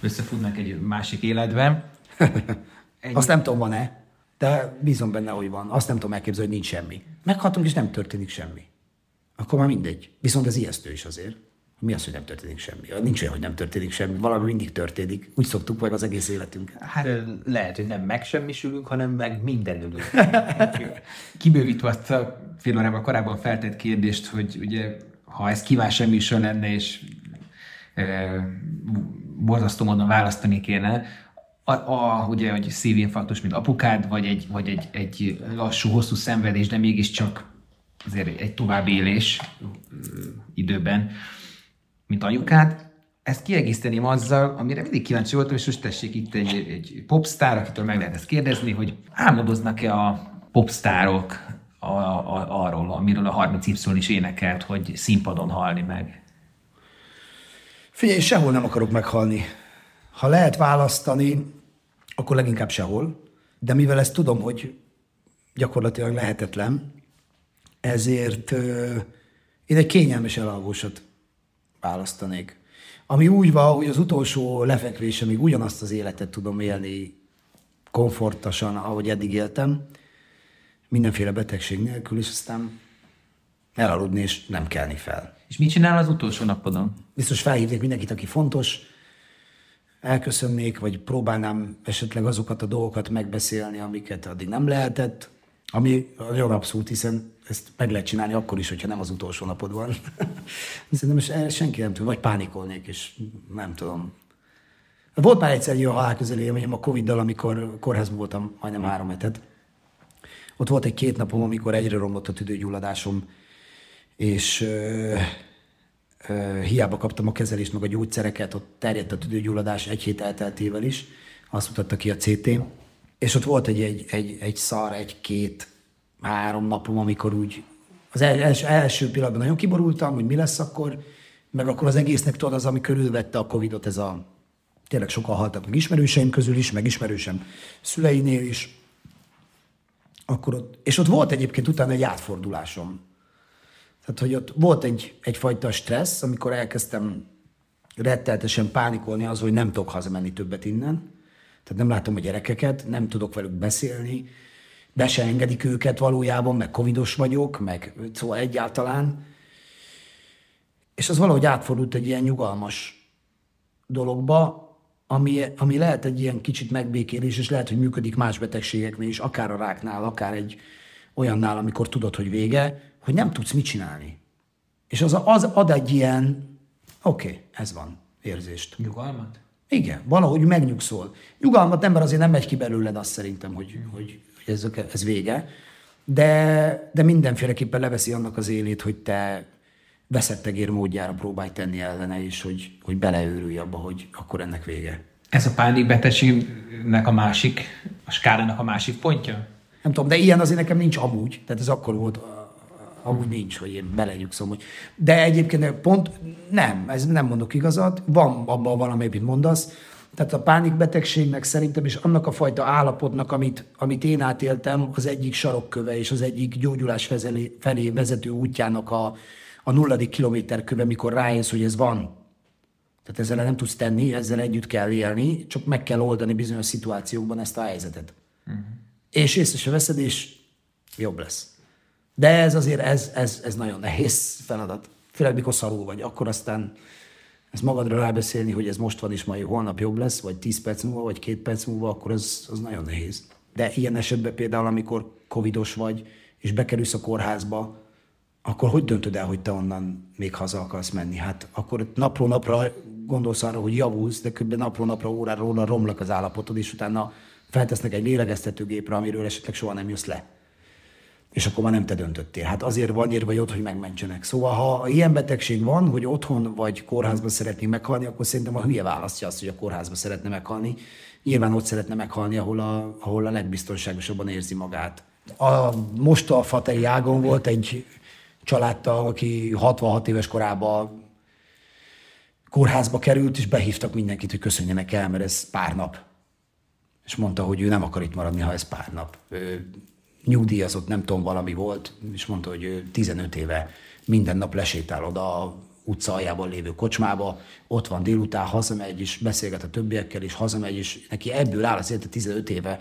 C: összefutnak egy másik életben.
A: Egy... Azt nem tudom, van-e? De bízom benne, hogy van. Azt nem tudom elképzelni, hogy nincs semmi. Meghatunk, és nem történik semmi. Akkor már mindegy. Viszont ez ijesztő is azért. Mi az, hogy nem történik semmi? Nincs olyan, hogy nem történik semmi. Valami mindig történik. Úgy szoktuk meg az egész életünk.
E: Hát lehet, hogy nem megsemmisülünk, hanem meg mindenülünk.
C: Kibővítve azt a fél órával korábban feltett kérdést, hogy ugye, ha ez kíván lenne, és e, borzasztó módon választani kéne, a, a, ugye, hogy szívinfarktus, mint apukád, vagy egy, vagy egy, egy lassú, hosszú szenvedés, de mégiscsak azért egy további élés időben, mint anyukád. Ezt kiegészíteném azzal, amire mindig kíváncsi voltam, és most tessék itt egy, egy popstar, akitől meg lehet ezt kérdezni, hogy álmodoznak-e a popstárok a, a, arról, amiről a 30 Y is énekelt, hogy színpadon halni meg?
A: Figyelj, sehol nem akarok meghalni. Ha lehet választani, akkor leginkább sehol. De mivel ezt tudom, hogy gyakorlatilag lehetetlen, ezért ö, én egy kényelmes elalvósat választanék. Ami úgy van, hogy az utolsó lefekvésemig ugyanazt az életet tudom élni komfortosan, ahogy eddig éltem, mindenféle betegség nélkül, és aztán elaludni, és nem kelni fel.
C: És mit csinál az utolsó napodon?
A: Biztos felhívnék mindenkit, aki fontos, elköszönnék, vagy próbálnám esetleg azokat a dolgokat megbeszélni, amiket addig nem lehetett, ami nagyon abszolút, hiszen ezt meg lehet csinálni akkor is, hogyha nem az utolsó napod van. Szerintem senki nem tud, vagy pánikolnék, és nem tudom. Volt már egyszer egy olyan halálközeli élményem a Covid-dal, amikor kórházban voltam majdnem három hetet. Ott volt egy két napom, amikor egyre romlott a tüdőgyulladásom, és hiába kaptam a kezelést, meg a gyógyszereket, ott terjedt a tüdőgyulladás egy hét elteltével is, azt mutatta ki a CT, és ott volt egy, egy, egy, egy szar, egy-két, három napom, amikor úgy az első, első pillanatban nagyon kiborultam, hogy mi lesz akkor, meg akkor az egésznek tudod az, ami körülvette a Covidot, ez a tényleg sokan haltak meg ismerőseim közül is, meg ismerősem szüleinél is. Akkor ott, és ott volt egyébként utána egy átfordulásom. Tehát, hogy ott volt egy, egyfajta stressz, amikor elkezdtem retteltesen pánikolni az, hogy nem tudok hazamenni többet innen. Tehát nem látom a gyerekeket, nem tudok velük beszélni, be se engedik őket valójában, meg covidos vagyok, meg szóval egyáltalán. És az valahogy átfordult egy ilyen nyugalmas dologba, ami, ami lehet egy ilyen kicsit megbékélés, és lehet, hogy működik más betegségeknél is, akár a ráknál, akár egy olyannál, amikor tudod, hogy vége, hogy nem tudsz mit csinálni. És az, az ad egy ilyen, oké, okay, ez van, érzést.
C: Nyugalmat?
A: Igen, valahogy megnyugszol. Nyugalmat nem, mert azért nem megy ki belőled azt szerintem, hogy, hogy, hogy ez, ez vége, de, de mindenféleképpen leveszi annak az élét, hogy te veszettegér módjára próbálj tenni ellene, és hogy, hogy beleőrülj abba, hogy akkor ennek vége.
C: Ez a pánikbetegségnek a másik, a skálának a másik pontja?
A: Nem tudom, de ilyen azért nekem nincs amúgy. Tehát ez akkor volt, amúgy nincs, hogy én belenyugszom. Hogy... De egyébként pont nem, ez nem mondok igazat. Van abban valami, amit mondasz. Tehát a pánikbetegségnek szerintem is annak a fajta állapotnak, amit, amit én átéltem, az egyik sarokköve és az egyik gyógyulás felé vezető útjának a, a nulladik kilométer köve, mikor rájössz, hogy ez van. Tehát ezzel nem tudsz tenni, ezzel együtt kell élni, csak meg kell oldani bizonyos szituációkban ezt a helyzetet. Uh-huh. És észre se veszed, és jobb lesz. De ez azért, ez, ez, ez nagyon nehéz feladat. Főleg mikor szarul vagy, akkor aztán ezt magadra rábeszélni, hogy ez most van, és majd holnap jobb lesz, vagy 10 perc múlva, vagy két perc múlva, akkor az, az nagyon nehéz. De ilyen esetben például, amikor covidos vagy, és bekerülsz a kórházba, akkor hogy döntöd el, hogy te onnan még haza akarsz menni? Hát akkor napról napra gondolsz arra, hogy javulsz, de kb. napról napra, óráról óra romlak az állapotod, és utána feltesznek egy lélegeztetőgépre, amiről esetleg soha nem jössz le. És akkor már nem te döntöttél. Hát azért van írva, hogy ott, hogy megmentsenek. Szóval, ha ilyen betegség van, hogy otthon vagy kórházban szeretnénk meghalni, akkor szerintem a hülye választja azt, hogy a kórházban szeretne meghalni. Nyilván ott szeretne meghalni, ahol a, ahol a legbiztonságosabban érzi magát. A, most a Fatei ágon volt egy családtag, aki 66 éves korában kórházba került, és behívtak mindenkit, hogy köszönjenek el, mert ez pár nap. És mondta, hogy ő nem akar itt maradni, ha ez pár nap. Ő nyugdíjazott, nem tudom, valami volt, és mondta, hogy ő 15 éve minden nap lesétál oda a utca aljában lévő kocsmába, ott van délután, hazamegy, és beszélget a többiekkel, és hazamegy, és neki ebből áll az élete 15 éve,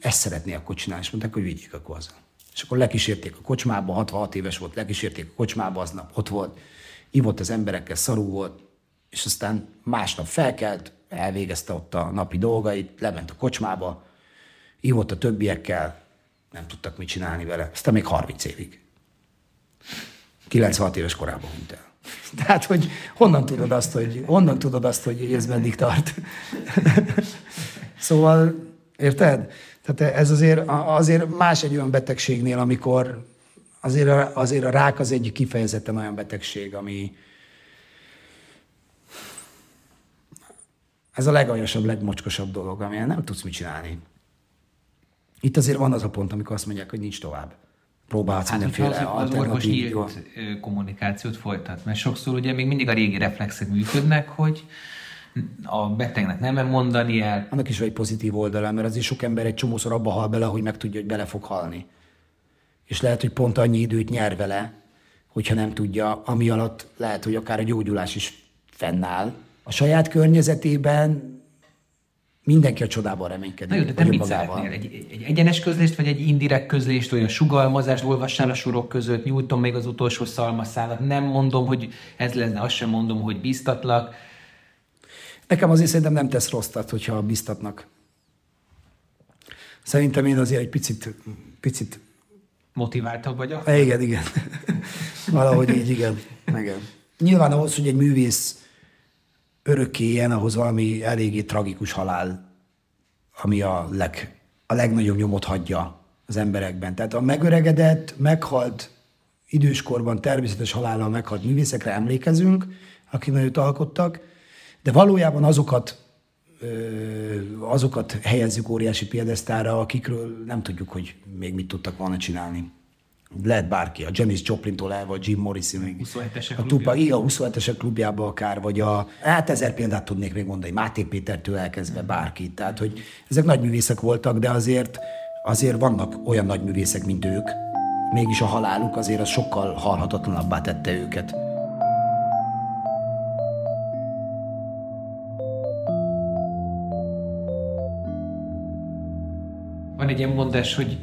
A: ezt szeretné akkor csinálni, és mondták, hogy vigyék akkor haza. És akkor lekísérték a kocsmába, 66 éves volt, lekísérték a kocsmába, aznap ott volt, ivott az emberekkel, szarú volt, és aztán másnap felkelt, elvégezte ott a napi dolgait, lement a kocsmába, ivott a többiekkel, nem tudtak mit csinálni vele, aztán még 30 évig. 96 éves korában hunyt el. Tehát, hogy honnan tudod azt, hogy, honnan tudod azt, hogy ez meddig tart? szóval, érted? Tehát ez azért, azért más egy olyan betegségnél, amikor azért a, azért a rák az egy kifejezetten olyan betegség, ami ez a legaljasabb, legmocskosabb dolog, amilyen nem tudsz mit csinálni. Itt azért van az a pont, amikor azt mondják, hogy nincs tovább. próbálsz
C: Hát,
A: mindenféle
C: az, az orvos nyílt ö, kommunikációt folytat, mert sokszor ugye még mindig a régi reflexek működnek, hogy a betegnek nem mondani el,
A: Annak is van egy pozitív oldala, mert azért sok ember egy csomószor abba hal bele, hogy meg tudja, hogy bele fog halni. És lehet, hogy pont annyi időt nyer vele, hogyha nem tudja, ami alatt lehet, hogy akár a gyógyulás is fennáll. A saját környezetében mindenki a csodában reménykedik.
C: Na jó, de te mit szeretnél? Egy, egy egyenes közlést, vagy egy indirekt közlést, vagy a sugalmazást, olvassál a sorok között, nyújtom még az utolsó szalmaszálat, nem mondom, hogy ez lenne, azt sem mondom, hogy biztatlak.
A: Nekem azért szerintem nem tesz rosszat, hogyha biztatnak. Szerintem én azért egy picit, picit
C: Motiváltabb vagyok.
A: Igen, igen. Valahogy így, igen. igen. Nyilván ahhoz, hogy egy művész örökké ilyen, ahhoz valami eléggé tragikus halál, ami a, leg, a legnagyobb nyomot hagyja az emberekben. Tehát a megöregedett, meghalt, időskorban természetes halállal meghalt művészekre emlékezünk, akik nagyot alkottak, de valójában azokat azokat helyezzük óriási piedesztára, akikről nem tudjuk, hogy még mit tudtak volna csinálni. Lehet bárki, a Janis Joplin-tól el, vagy Jim Morrison, még
C: 27-esek
A: a Tupac, igen, a 27-esek klubjába akár, vagy a, hát ezer példát tudnék még mondani, Máté Pétertől elkezdve bárki. Tehát, hogy ezek nagy művészek voltak, de azért, azért vannak olyan nagy művészek, mint ők. Mégis a haláluk azért az sokkal halhatatlanabbá tette őket.
C: Van egy ilyen mondás, hogy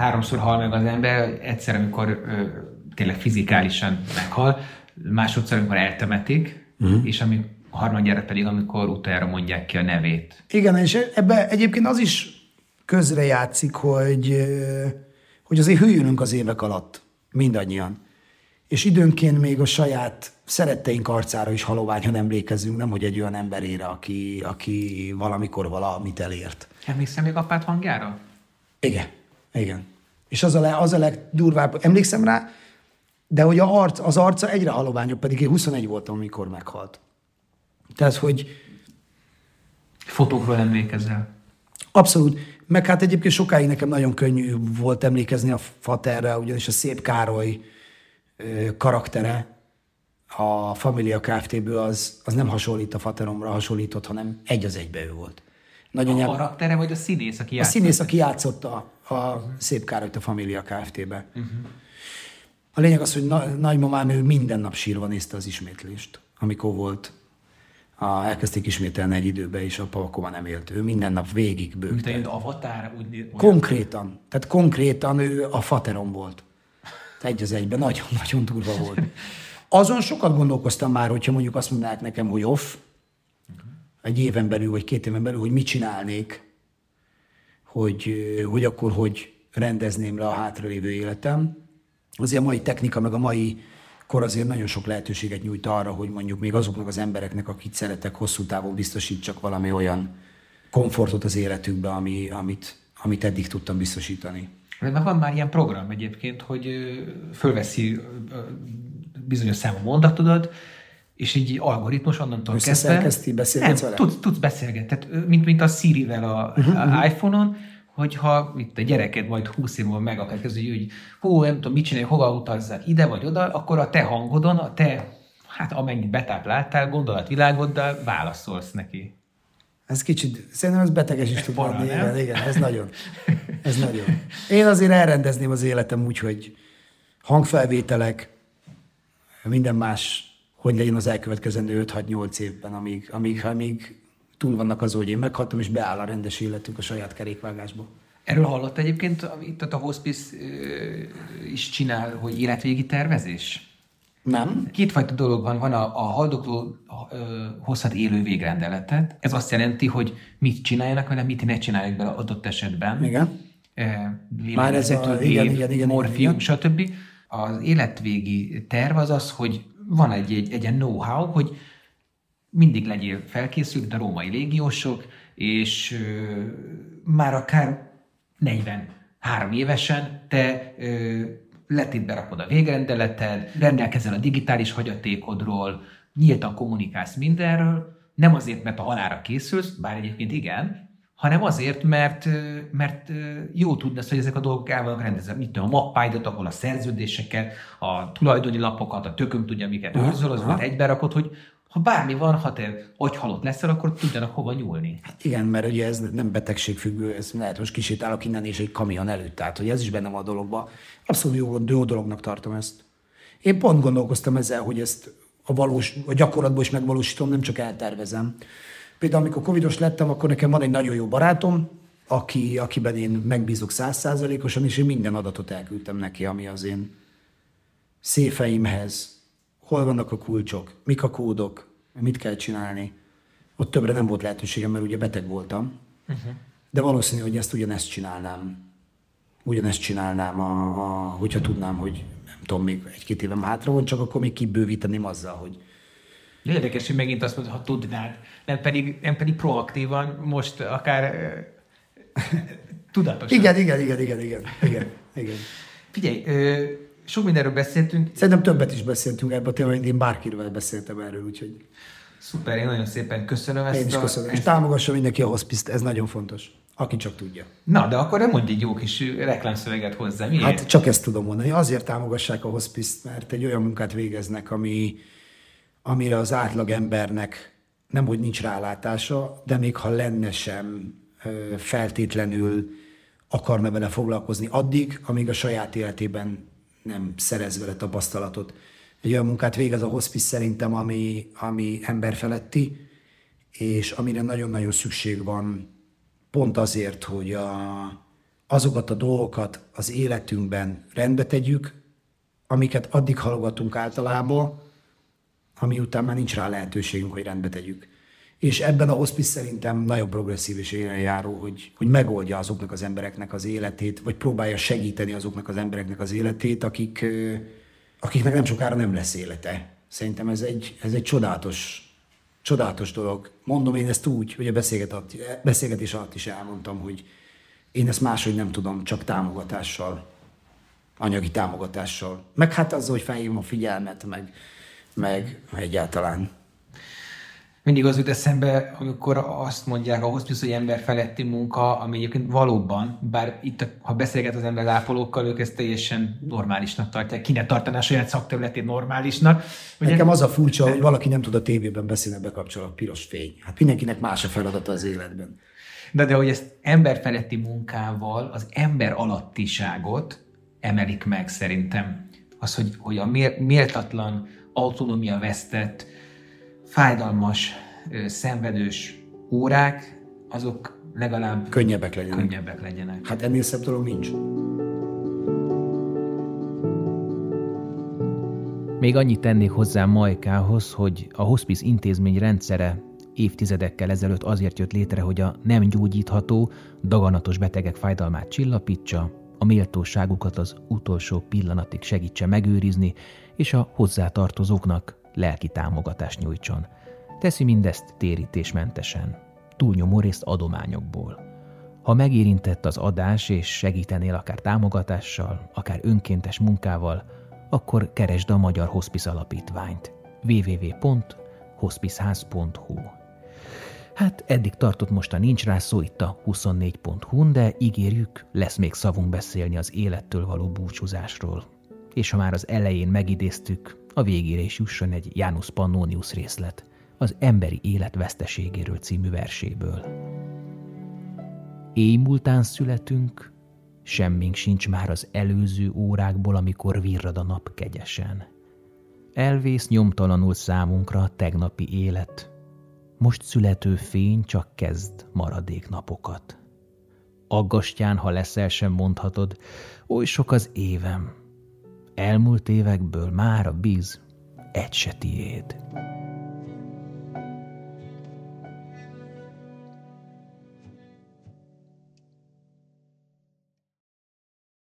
C: háromszor hal meg az ember, egyszer, amikor ö, tényleg fizikálisan meghal, másodszor, amikor eltemetik, uh-huh. és ami harmadjára pedig, amikor utoljára mondják ki a nevét.
A: Igen, és ebbe egyébként az is közrejátszik, hogy, hogy azért hűlünk az évek alatt, mindannyian. És időnként még a saját szeretteink arcára is haloványan emlékezünk, nem hogy egy olyan emberére, aki, aki valamikor valamit elért.
C: Emlékszem még apát hangjára?
A: Igen, igen. És az a, le, az a legdurvább, emlékszem rá, de hogy a arc, az arca egyre haloványabb, pedig én 21 voltam, amikor meghalt. Tehát, hogy
C: Fotókról emlékezel.
A: Abszolút. Meg hát egyébként sokáig nekem nagyon könnyű volt emlékezni a Faterre, ugyanis a Szép Károly karaktere a Familia Kft-ből az, az nem hasonlít a Fateromra hasonlított, hanem egy az egybe ő volt. Nagyon
C: A
A: nyelv...
C: karaktere, vagy a színész, aki
A: A
C: játszott?
A: színész, aki játszotta a Szép Károlyt a Familia Kft-be. Uh-huh. A lényeg az, hogy na- nagymamám ő minden nap sírva nézte az ismétlést, amikor volt. A, elkezdték ismételni egy időbe, és a már nem élt. Ő minden nap végig
C: Mint
A: bőgte.
C: egy avatár, úgy olyan-
A: Konkrétan. Tehát konkrétan ő a faterom volt. Egy az egyben. Nagyon, nagyon durva volt. Azon sokat gondolkoztam már, hogyha mondjuk azt mondanák nekem, hogy off, egy éven belül, vagy két éven belül, hogy mit csinálnék, hogy, hogy akkor hogy rendezném le a hátralévő életem. Azért a mai technika, meg a mai kor azért nagyon sok lehetőséget nyújt arra, hogy mondjuk még azoknak az embereknek, akit szeretek, hosszú távon biztosítsak valami olyan komfortot az életükbe, ami, amit, amit eddig tudtam biztosítani.
C: Mert van már ilyen program egyébként, hogy fölveszi bizonyos számú mondatodat, és így algoritmus onnantól kezdve...
A: Beszélgetsz
C: Nem,
A: vele?
C: tudsz, tudsz beszélgetni. Tehát, mint, mint a Siri-vel a,
A: Mhm,
C: a iPhone-on, hogyha itt a gyereked majd 20 év múlva meg akar kezdeni, hogy hú, nem tudom, mit csinálni, hova utazzak, ide vagy oda, akkor a te hangodon, a te, hát amennyit betápláltál, gondolatvilágoddal válaszolsz neki.
A: Ez kicsit, szerintem ez beteges is tud lenni. Igen, igen, ez nagyon. Ez nagyon. Én azért elrendezném az életem úgy, hogy hangfelvételek, minden más, hogy legyen az elkövetkezendő 5-6-8 évben, amíg, amíg, amíg túl vannak az, hogy én meghaltam, és beáll a rendes életünk a saját kerékvágásba.
C: Erről hallott egyébként, amit a hospice is csinál, hogy életvégi tervezés?
A: Nem?
C: Kétfajta dolog van. Van a, a haldokló hozhat élő végrendeletet. Ez azt jelenti, hogy mit csináljanak vele, mit ne csinálják bele adott esetben.
A: Igen.
C: E,
A: Már ez a-
C: lélegzető
A: igen, igen, igen,
C: morfium,
A: igen.
C: stb. Az életvégi terv az az, hogy van egy, egy, egy know-how, hogy mindig legyél felkészült, a római légiósok, és ö, már akár 43 évesen te ö, letét berakod a végrendeleted, rendelkezel a digitális hagyatékodról, nyíltan kommunikálsz mindenről, nem azért, mert a halára készülsz, bár egyébként igen, hanem azért, mert, mert jó tudni hogy ezek a dolgok el vannak rendezve. Mit tudom, a mappáidat, ahol a szerződéseket, a tulajdoni lapokat, a tököm tudja, miket őrzöl, az már egybe rakod, hogy ha bármi van, ha te halott leszel, akkor tudjanak hova nyúlni.
A: Hát igen, mert ugye ez nem betegségfüggő, ez lehet most kisétálok innen és egy kamion előtt, tehát hogy ez is benne van a dologban. Abszolút jó, jó dolognak tartom ezt. Én pont gondolkoztam ezzel, hogy ezt a valós, a gyakorlatban is megvalósítom, nem csak eltervezem. Például amikor covidos lettem, akkor nekem van egy nagyon jó barátom, aki, akiben én megbízok százszázalékosan, és én minden adatot elküldtem neki, ami az én széfeimhez, hol vannak a kulcsok, mik a kódok, mit kell csinálni. Ott többre nem volt lehetőségem, mert ugye beteg voltam. Uh-huh. De valószínű, hogy ezt ugyanezt csinálnám. Ugyanezt csinálnám, a, a, hogyha tudnám, hogy nem tudom, még egy-két évem hátra van, csak akkor még kibővíteném azzal, hogy,
C: Érdekes, hogy megint azt mondod, ha tudnád. Nem pedig, nem pedig proaktívan, most akár tudatosan.
A: Igen, igen, igen, igen, igen, igen, igen.
C: Figyelj, ö, sok mindenről beszéltünk.
A: Szerintem többet is beszéltünk ebből, tényleg én bárkiről beszéltem erről, úgyhogy...
C: Szuper, én nagyon szépen köszönöm ezt.
A: Én is köszönöm. A, ezt... És támogassa mindenki a hospice ez nagyon fontos. Aki csak tudja.
C: Na, de akkor nem mondj egy jó kis reklámszöveget hozzá. Miért?
A: Hát csak ezt tudom mondani. Azért támogassák a hospice mert egy olyan munkát végeznek, ami, amire az átlag embernek nem, hogy nincs rálátása, de még ha lenne sem feltétlenül akarna vele foglalkozni addig, amíg a saját életében nem szerez vele tapasztalatot. Egy olyan munkát végez a hospice szerintem, ami, ami emberfeletti, és amire nagyon-nagyon szükség van pont azért, hogy a, azokat a dolgokat az életünkben rendbe tegyük, amiket addig halogatunk általában, ami után már nincs rá lehetőségünk, hogy rendbe tegyük. És ebben a hospice szerintem nagyon progresszív és járó, hogy, hogy megoldja azoknak az embereknek az életét, vagy próbálja segíteni azoknak az embereknek az életét, akik, akiknek nem sokára nem lesz élete. Szerintem ez egy, ez egy csodálatos, csodálatos dolog. Mondom én ezt úgy, hogy a beszélgetés alatt is elmondtam, hogy én ezt máshogy nem tudom, csak támogatással, anyagi támogatással. Meg hát azzal, hogy felhívom a figyelmet, meg, meg egyáltalán.
C: Mindig az jut eszembe, amikor azt mondják a hospice, hogy ember feletti munka, ami egyébként valóban, bár itt, ha beszélget az ember ápolókkal, ők ezt teljesen normálisnak tartják. Ki ne tartaná a saját szakterületét normálisnak.
A: Ugye? Nekem az a furcsa, hogy valaki nem tud a tévében beszélni, bekapcsol a piros fény. Hát mindenkinek más a feladata az életben.
C: De, de hogy ezt ember feletti munkával az ember alattiságot emelik meg szerintem. Az, hogy, hogy a méltatlan autonómia vesztett, fájdalmas, szenvedős órák, azok legalább
A: könnyebbek legyenek.
C: Könnyebbek legyenek.
A: Hát ennél szebb dolog nincs.
E: Még annyit tennék hozzá Majkához, hogy a hospice intézmény rendszere évtizedekkel ezelőtt azért jött létre, hogy a nem gyógyítható, daganatos betegek fájdalmát csillapítsa, a méltóságukat az utolsó pillanatig segítse megőrizni, és a hozzátartozóknak lelki támogatást nyújtson. Teszi mindezt térítésmentesen, túlnyomó részt adományokból. Ha megérintett az adás és segítenél akár támogatással, akár önkéntes munkával, akkor keresd a Magyar Hospice Alapítványt www.hospiceház.hu Hát eddig tartott most a Nincs rá szó itt a 24.hu, de ígérjük, lesz még szavunk beszélni az élettől való búcsúzásról. És ha már az elején megidéztük, a végére is jusson egy Janus Pannonius részlet az Emberi élet veszteségéről című verséből. Éj múltán születünk, semmink sincs már az előző órákból, amikor virrad a nap kegyesen. Elvész nyomtalanul számunkra a tegnapi élet, most születő fény csak kezd maradék napokat. Aggastyán, ha leszel sem mondhatod, oly sok az évem, elmúlt évekből már a bíz egy se tiéd.